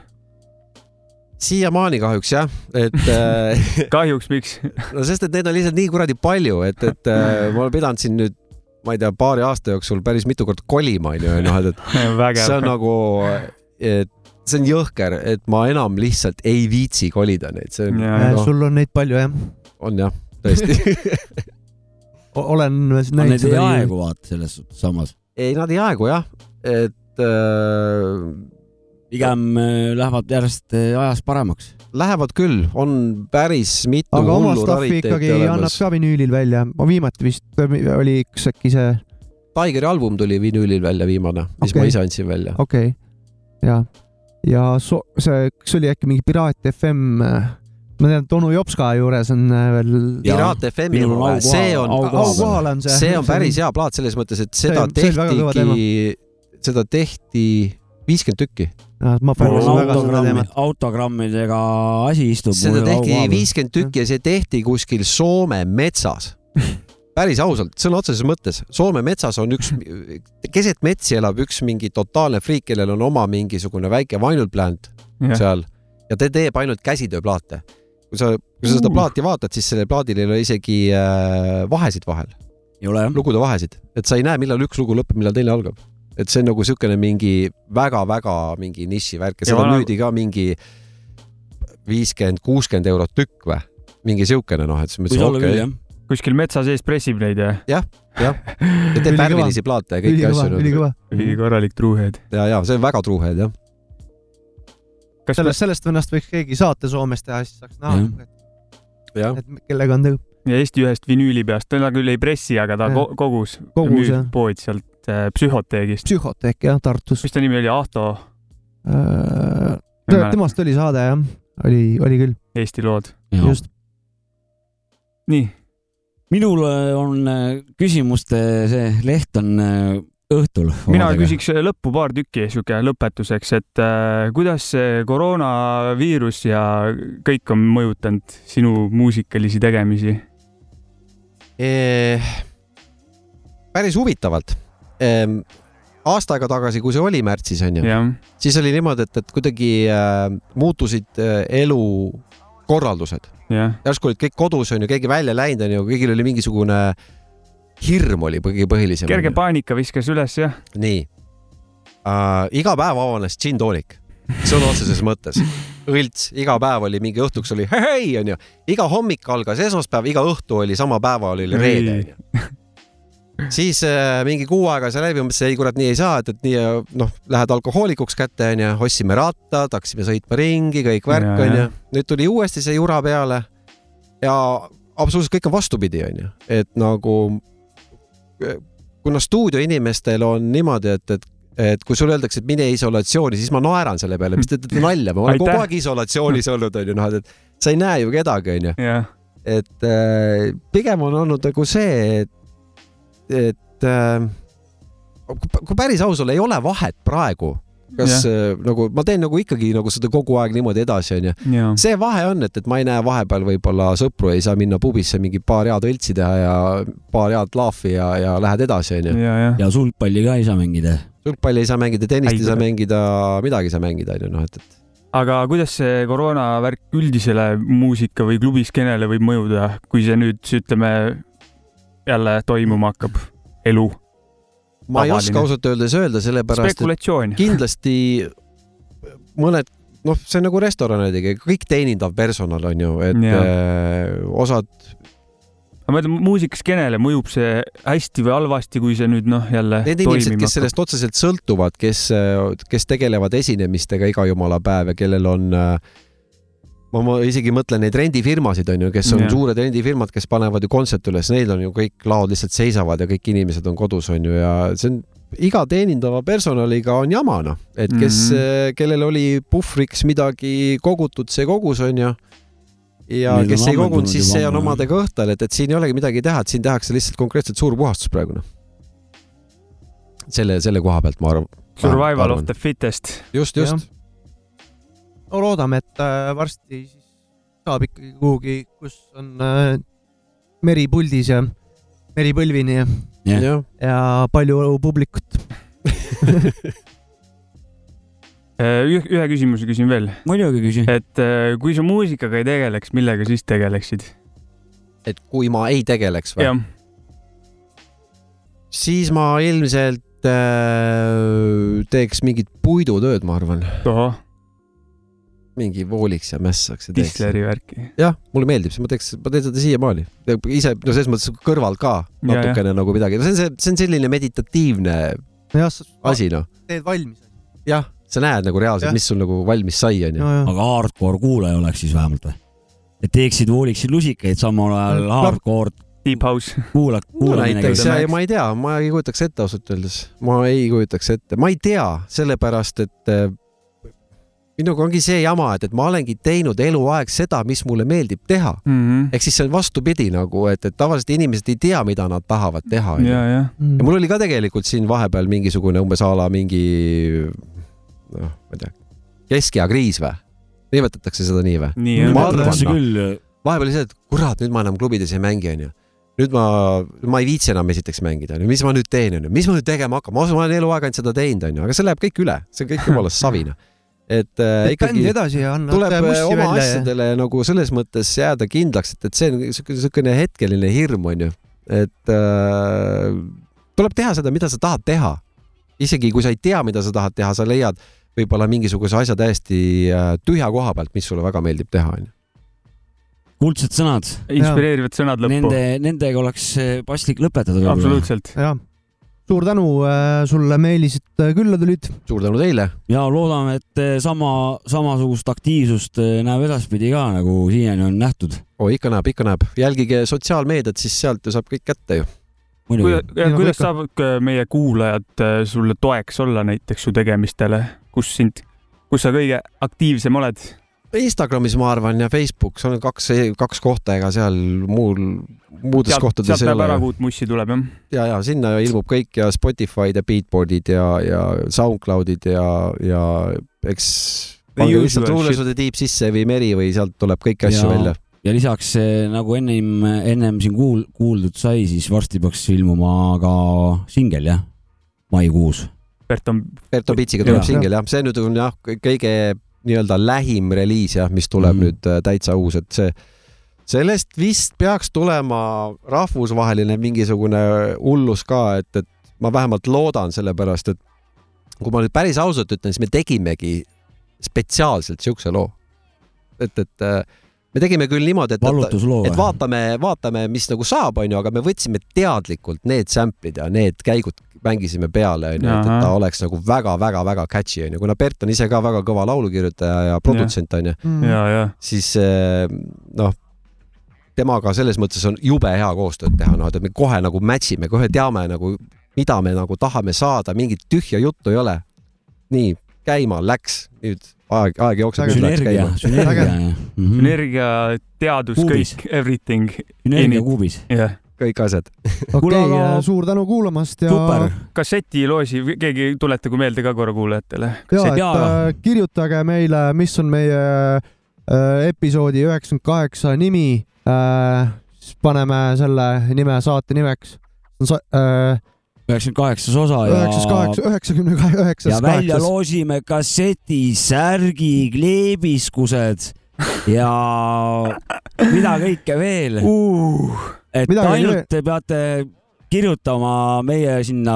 siiamaani kahjuks jah, et äh, kahjuks, miks? no sest, et neid on lihtsalt nii kuradi palju, et, et äh, ma olen pidanud siin nüüd, ma ei tea, paari aasta jooksul päris mitu korda kolima onju, noh et, et see on nagu, et see on jõhker, et ma enam lihtsalt ei viitsi kolida neid, see on, Ja, noh, sul on neid palju jah. on jah, tõesti olen Need ei aegu vaata selles suhtes samas. ei, nad ei aegu jah, et äh, pigem eh, lähevad järjest eh, ajas paremaks. lähevad küll, on päris mitu aga oma stuff'i ikkagi annab ka vinüülil välja. ma viimati vist oli üks äkki see, Tigeri album tuli vinüülil välja viimane, mis Okei. ma ise andsin välja. okei okay., ja, ja so, see, kas oli äkki mingi Piraat FM? Ma tean, et onu Jopska juures on äh, veel. Piraat FM-i see on, see. see on päris hea plaat selles mõttes, et seda See- tehtigi, seda tehti viiskümmend tükki. autogrammi autogrammidega asi istub. seda tehti viiskümmend tükki ja see tehti kuskil Soome metsas. päris ausalt, sõna otseses mõttes, Soome metsas on üks, keset metsi elab üks mingi totaalne friik, kellel on oma mingisugune väike vinyl plant seal ja ta teeb ainult käsitööplaate kui sa, kui sa seda plaati vaatad, siis sellel plaadil ei ole isegi äh, vahesid vahel, ei ole jah? lugude vahesid, et sa ei näe, millal üks lugu lõpeb, millal teine algab. et see on nagu niisugune mingi väga-väga mingi nišivärk ja seda vana- müüdi ka mingi viiskümmend, kuuskümmend eurot tükk või, mingi siukene noh, et siis olla küll okei, jah. kuskil metsa sees pressib neid ja ja teeb Ülikõva. värvilisi plaate ja kõiki ülikõva, asju. ülikõva. korralik truuhead. ja, ja see on väga truuhead jah. Kas sellest, sellest vennast võiks keegi saate Soomes teha, siis saaks näha jah, et kellega on tegu. ja Eesti ühest vinüüli peast, ta küll ei pressi, aga ta ko- kogus, Kogus, pood sealt äh, psühhoteegist. psühhoteek jah, Tartus. mis ta nimi oli, Ahto temast oli saade jah, oli, oli küll, Eesti lood. just. nii, minul äh, on äh, küsimuste see leht on äh, õhtul. mina. küsiks lõppu paar tükki sihuke lõpetuseks, et äh, kuidas see koroonaviirus ja kõik on mõjutanud sinu muusikalisi tegemisi? Eh, päris huvitavalt. aasta aega tagasi, kui see oli märtsis onju, siis oli niimoodi, et, et kuidagi äh, muutusid äh, elukorraldused. jah, järsku olid kõik kodus onju, keegi välja läinud onju, kõigil oli mingisugune hirm oli kõige põhilisem. kerge paanika viskas üles jah, nii uh,. iga päev avanes džinntoonik, sõna otseses mõttes. õlts, iga päev oli mingi õhtuks oli hei onju, iga hommik algas esmaspäev, iga õhtu oli sama päeva oli reede onju. siis äh, mingi kuu aega see läbi, mõtlesin, ei kurat, nii ei saa, et, et nii äh, noh, lähed alkohoolikuks kätte onju, ostsime rattad, hakkasime sõitma ringi, kõik värk onju nüüd tuli uuesti see jura peale ja absoluutselt kõik on vastupidi onju, et nagu kuna stuudioinimestel on niimoodi, et, et et kui sulle öeldakse, et mine isolatsiooni, siis ma naeran selle peale, mis te teete nalja, ma olen kogu aeg isolatsioonis olnud, onju, noh, et sa ei näe ju kedagi, onju. et äh, pigem on olnud nagu see, et, et äh, kui- kui päris aus olla, ei ole vahet praegu, kas äh, nagu ma teen nagu ikkagi nagu seda kogu aeg niimoodi edasi, onju. ja, see vahe on, et, et ma ei näe vahepeal võib-olla sõpru, ei saa minna pubisse mingi paar head õltsi teha ja paar head laafi ja, ja lähed edasi, onju. ja, ja, ja sulgpalli ka ei saa mängida. sulgpalli ei saa mängida, tennist ei Ei saa mängida, midagi ei saa mängida, onju, noh, et, et aga kuidas see koroonavärk üldisele muusika või klubiskeenele võib mõjuda, kui see nüüd ütleme jälle toimuma hakkab, elu, ma ei oska ausalt öeldes öelda, sellepärast et kindlasti mõned, noh, see on nagu restoranidega, kõik teenindav personal on ju, et Jaa. äh, osad, ma mõtlen, muusikaskenele mõjub see hästi või halvasti, kui see nüüd noh, jälle need inimesed, kes sellest otseselt sõltuvad, kes, kes tegelevad esinemistega iga jumala päev ja kellel on äh, ma, ma isegi mõtlen neid rendifirmasid on ju, kes on yeah. suured rendifirmad, kes panevad ju kontserte üles, neil on ju kõik laod lihtsalt seisavad ja kõik inimesed on kodus on ju ja see on iga teenindava personaliga on jama noh, et kes mm. -hmm. kellel oli puhvriks midagi kogutud, see kogus on ju. ja Neil on kes ei kogunud, siis see on ammu, jah. omadega õhtal, et, et siin ei olegi midagi teha, et siin tehakse lihtsalt konkreetselt suur puhastus praegu noh. selle, selle koha pealt ma arvan. survival of the fittest. just, just. No loodame, et äh, varsti siis saab ikkagi kuhugi, kus on äh, meri puldis ja meri põlvini ja, jah, ja palju publikut. ühe, ühe küsimuse küsin veel, muidugi küsi. et äh, kui sa muusikaga ei tegeleks, millega siis tegeleksid? et kui ma ei tegeleks või? jah, siis ma ilmselt äh, teeks mingit puidutööd, ma arvan, tohoh, mingi vooliks ja mässaks ja. Disleri värki. jah, mulle meeldib see, ma teeks, ma teen seda siiamaani. ise, no selles mõttes kõrvalt ka Ja, natukene nagu midagi, see on see, see on selline meditatiivne sa asi, noh. teed valmis. jah, sa näed nagu reaalselt mis sul nagu valmis sai, onju. aga hardcore kuulaja oleks siis vähemalt või? et teeksid, vooliksid lusikaid, samal ajal No, hardcore Deep House. kuulad, no kuulamine näiteks, ma ei tea, ma ei kujutaks ette ausalt öeldes, ma ei kujutaks ette, ma ei tea, sellepärast et äh, minuga ongi see jama, et, et ma olengi teinud eluaeg seda, mis mulle meeldib teha. Mhm. ehk siis see on vastupidi nagu, et, et tavaliselt inimesed ei tea, mida nad tahavad teha. ja, ja jah, mul oli ka tegelikult siin vahepeal mingisugune umbes a la mingi noh, ma ei tea, keskea kriis või? nimetatakse seda nii või? nii noh. küll, vahepeal oli see, et kurat, nüüd ma enam klubides ei mängi, onju. nüüd ma, ma ei viitsi enam esiteks mängida, mis ma nüüd teen, onju, mis ma nüüd tegema hakkan, ma olen eluaeg ainult seda teinud, onju, aga see läheb kõik üle, see on kõik jumala savi, noh. Et äh, et ikkagi edasi ja annad tuleb äh, oma välja ja asjadele nagu selles mõttes jääda kindlaks, et, et see on niisugune niisugune hetkeline hirm, onju, et äh, tuleb teha seda, mida sa tahad teha. isegi kui sa ei tea, mida sa tahad teha, sa leiad võib-olla mingisuguse asja täiesti äh, tühja koha pealt, mis sulle väga meeldib teha, onju. kuldsed sõnad, inspireerivad sõnad lõppu nende, nendega oleks eh, paslik lõpetada. absoluutselt. jah, suur tänu äh, sulle, Meelis, et äh, külla tulid. suur tänu teile. ja loodame, et eh, sama, samasugust aktiivsust näeb edaspidi ka, nagu siiani on nähtud. oi, ikka näeb, ikka näeb. jälgige sotsiaalmeediat, siis sealt ju saab kõik kätte ju. muidugi. kuidas, kuidas saavad äh, meie kuulajad äh, sulle toeks olla näiteks su tegemistele, kus sind, kus sa kõige aktiivsem oled? Instagramis ma arvan ja Facebook, seal on kaks, kaks kohta, ega seal muul, muudes sealt, kohtades sealt ole ära, kuut mussi tuleb jah? ja, ja sinna ilmub kõik ja Spotify'd ja Beatboardid ja, ja SoundCloudid ja, ja eks pange lihtsalt luulesude tiib sisse või meri või sealt tuleb kõiki asju Ja- välja. ja lisaks eh, nagu ennem, ennem siin kuul-, kuuldud sai, siis varsti peaks ilmuma ka singel jah, maikuus. Bert on, Berto Pitsiga tuleb singel jah, see nüüd on jah, kõige nii-öelda lähim reliis jah, mis tuleb mm. Nüüd äh, täitsa uus, et see, sellest vist peaks tulema rahvusvaheline mingisugune hullus ka, et, et ma vähemalt loodan, sellepärast et kui ma nüüd päris ausalt ütlen, siis me tegimegi spetsiaalselt siukse loo. et, et äh, me tegime küll niimoodi, et, vallutusloo et. vaatame, vaatame, mis nagu saab, onju, aga me võtsime teadlikult need sample'id ja need käigud mängisime peale, onju, et, et ta oleks nagu väga-väga-väga catchy, onju, kuna Bert on ise ka väga kõva laulukirjutaja ja produtsent, onju, Mm. ja, ja siis eh, noh, temaga selles mõttes on jube hea koostööd teha, noh, et me kohe nagu match ime, kohe teame nagu, mida me nagu tahame saada, mingit tühja juttu ei ole. nii, käima läks, nüüd aeg, aeg jookseb, sünergia käima., sünergia. Energia, teadus, kõik, everything, sünergia kuubis. jah. Kõik asjad. okei Kuule, aga- suur tänu kuulamast ja, super. kassetiloosi, keegi tuletagu meelde ka korra kuulajatele. ja et äh, kirjutage meile, mis on meie äh, episoodi üheksakümmend kaheksa nimi äh,. siis paneme selle nime saate nimeks. üheksakümmend kaheksas osa ja. kaheksa, üheksakümne ja üheksas välja kaheksas. loosime kasseti, särgi, kleebiskused ja mida kõike veel. Et Midagi ainult te peate kirjutama meie sinna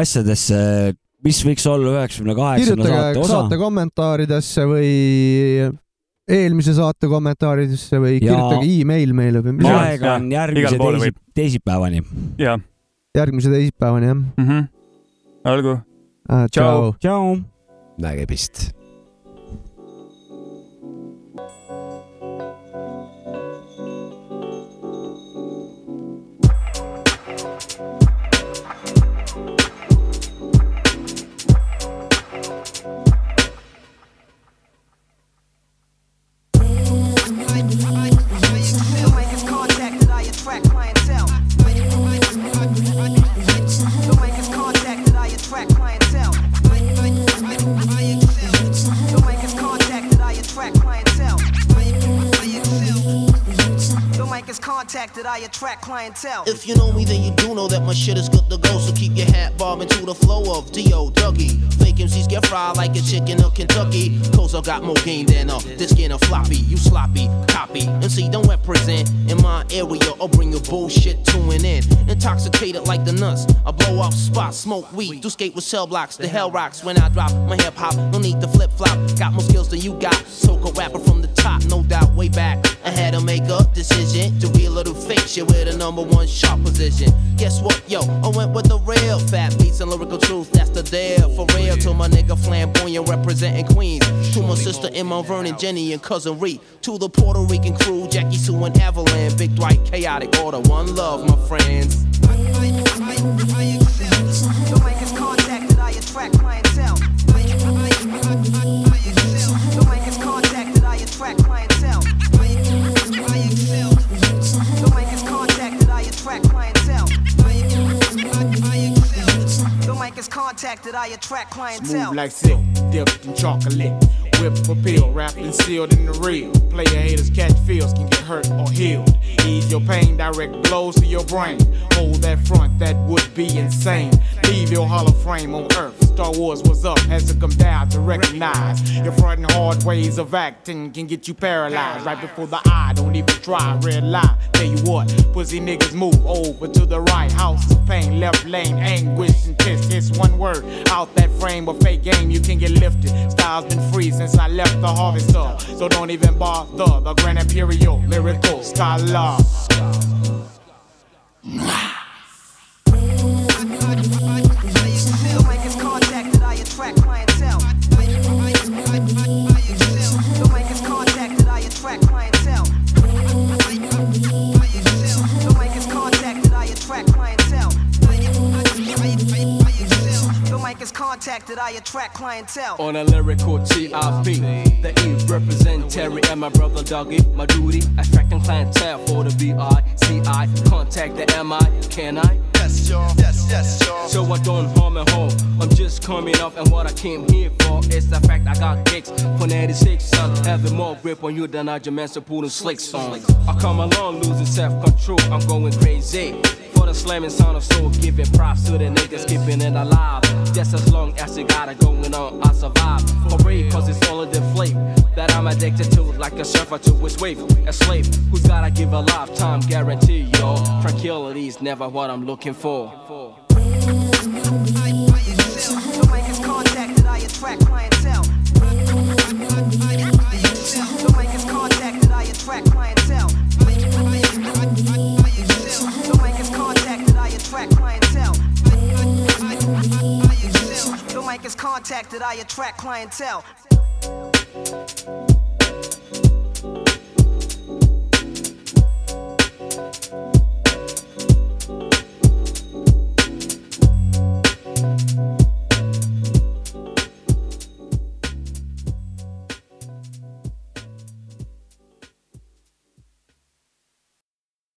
asjadesse, mis võiks olla üheksakümne kaheksanda saate osa saate. kommentaaridesse või eelmise saate kommentaaridesse või Ja- kirjutage email meile või mis aega on järgmise teisi, teisipäevani. ja järgmise teisipäevani jah mm. -hmm. olgu. Tšau. tšau. nägemist. Is contacted, I attract clientele. If you know me, then you do know that my shit is good to go. So keep your hat bobbing to the flow of D.O. Dougie. Fake MCs get fried like a chicken of Kentucky. Cause I got more game than a disc in a floppy. You sloppy, copy. MC don't represent in my area or bring your bullshit to an end. Intoxicated like the nuts. I blow up spots, smoke weed. Do skate with cell blocks. The hell rocks when I drop my hip hop. No need to flip flop. Got more skills than you got. So a rapper from the top, no doubt. Way back, I had to make a decision to a little fake shit with a number one sharp position. Guess what, yo? I went with the real fat beats and lyrical truth. That's the deal for real. To my nigga flamboyant representing Queens. To my sister in Vernon, Jenny and cousin Reed. To the Puerto Rican crew, Jackie Sue and Evelyn. Big Dwight, chaotic order. One love, my friends. I attract clientele. Contacted, I attract clientele. Smooth like silk, dipped in chocolate. Whip appeal, wrapped and sealed in the real. Player haters catch feels, can get hurt or healed. Ease your pain, direct blows to your brain. Hold that front, that would be insane. Leave your hollow frame on earth. Star Wars was up, has to come down to recognize your front and hard ways of acting can get you paralyzed right before the eye. Don't even try, red lie. Tell you what, pussy niggas move over to the right. House of pain, left lane, anguish and piss. It's one word out that frame of fake game. You can get lifted. Style's been free since I left the harvester. So don't even bother the Grand Imperial lyrical scholar. The mic is contacted, I attract clientele. On a lyrical TIP, the E represent Terry and my brother Dougie. My duty, attracting clientele for the B-I-C-I. Contact the M-I, can I? Yes, y'all. Yes, yes, y'all. So I don't harm and home. I'm just coming up, and what I came here for is the fact I got kicks for 96, son. Having more grip on you than I Jermaine putting slicks on. I come along losing self control, I'm going crazy. The slamming sound of soul, giving props to the niggas keeping it alive. Just as long as you got it going on, I survive. Real, cause it's only the flame that I'm addicted to, like a surfer to his wave. A slave who's gotta give a lifetime guarantee, yo. Tranquility's never what I'm looking for. I attract clientele. The mic is contacted, I attract clientele. Attract clientele. The mic is contacted, I attract clientele.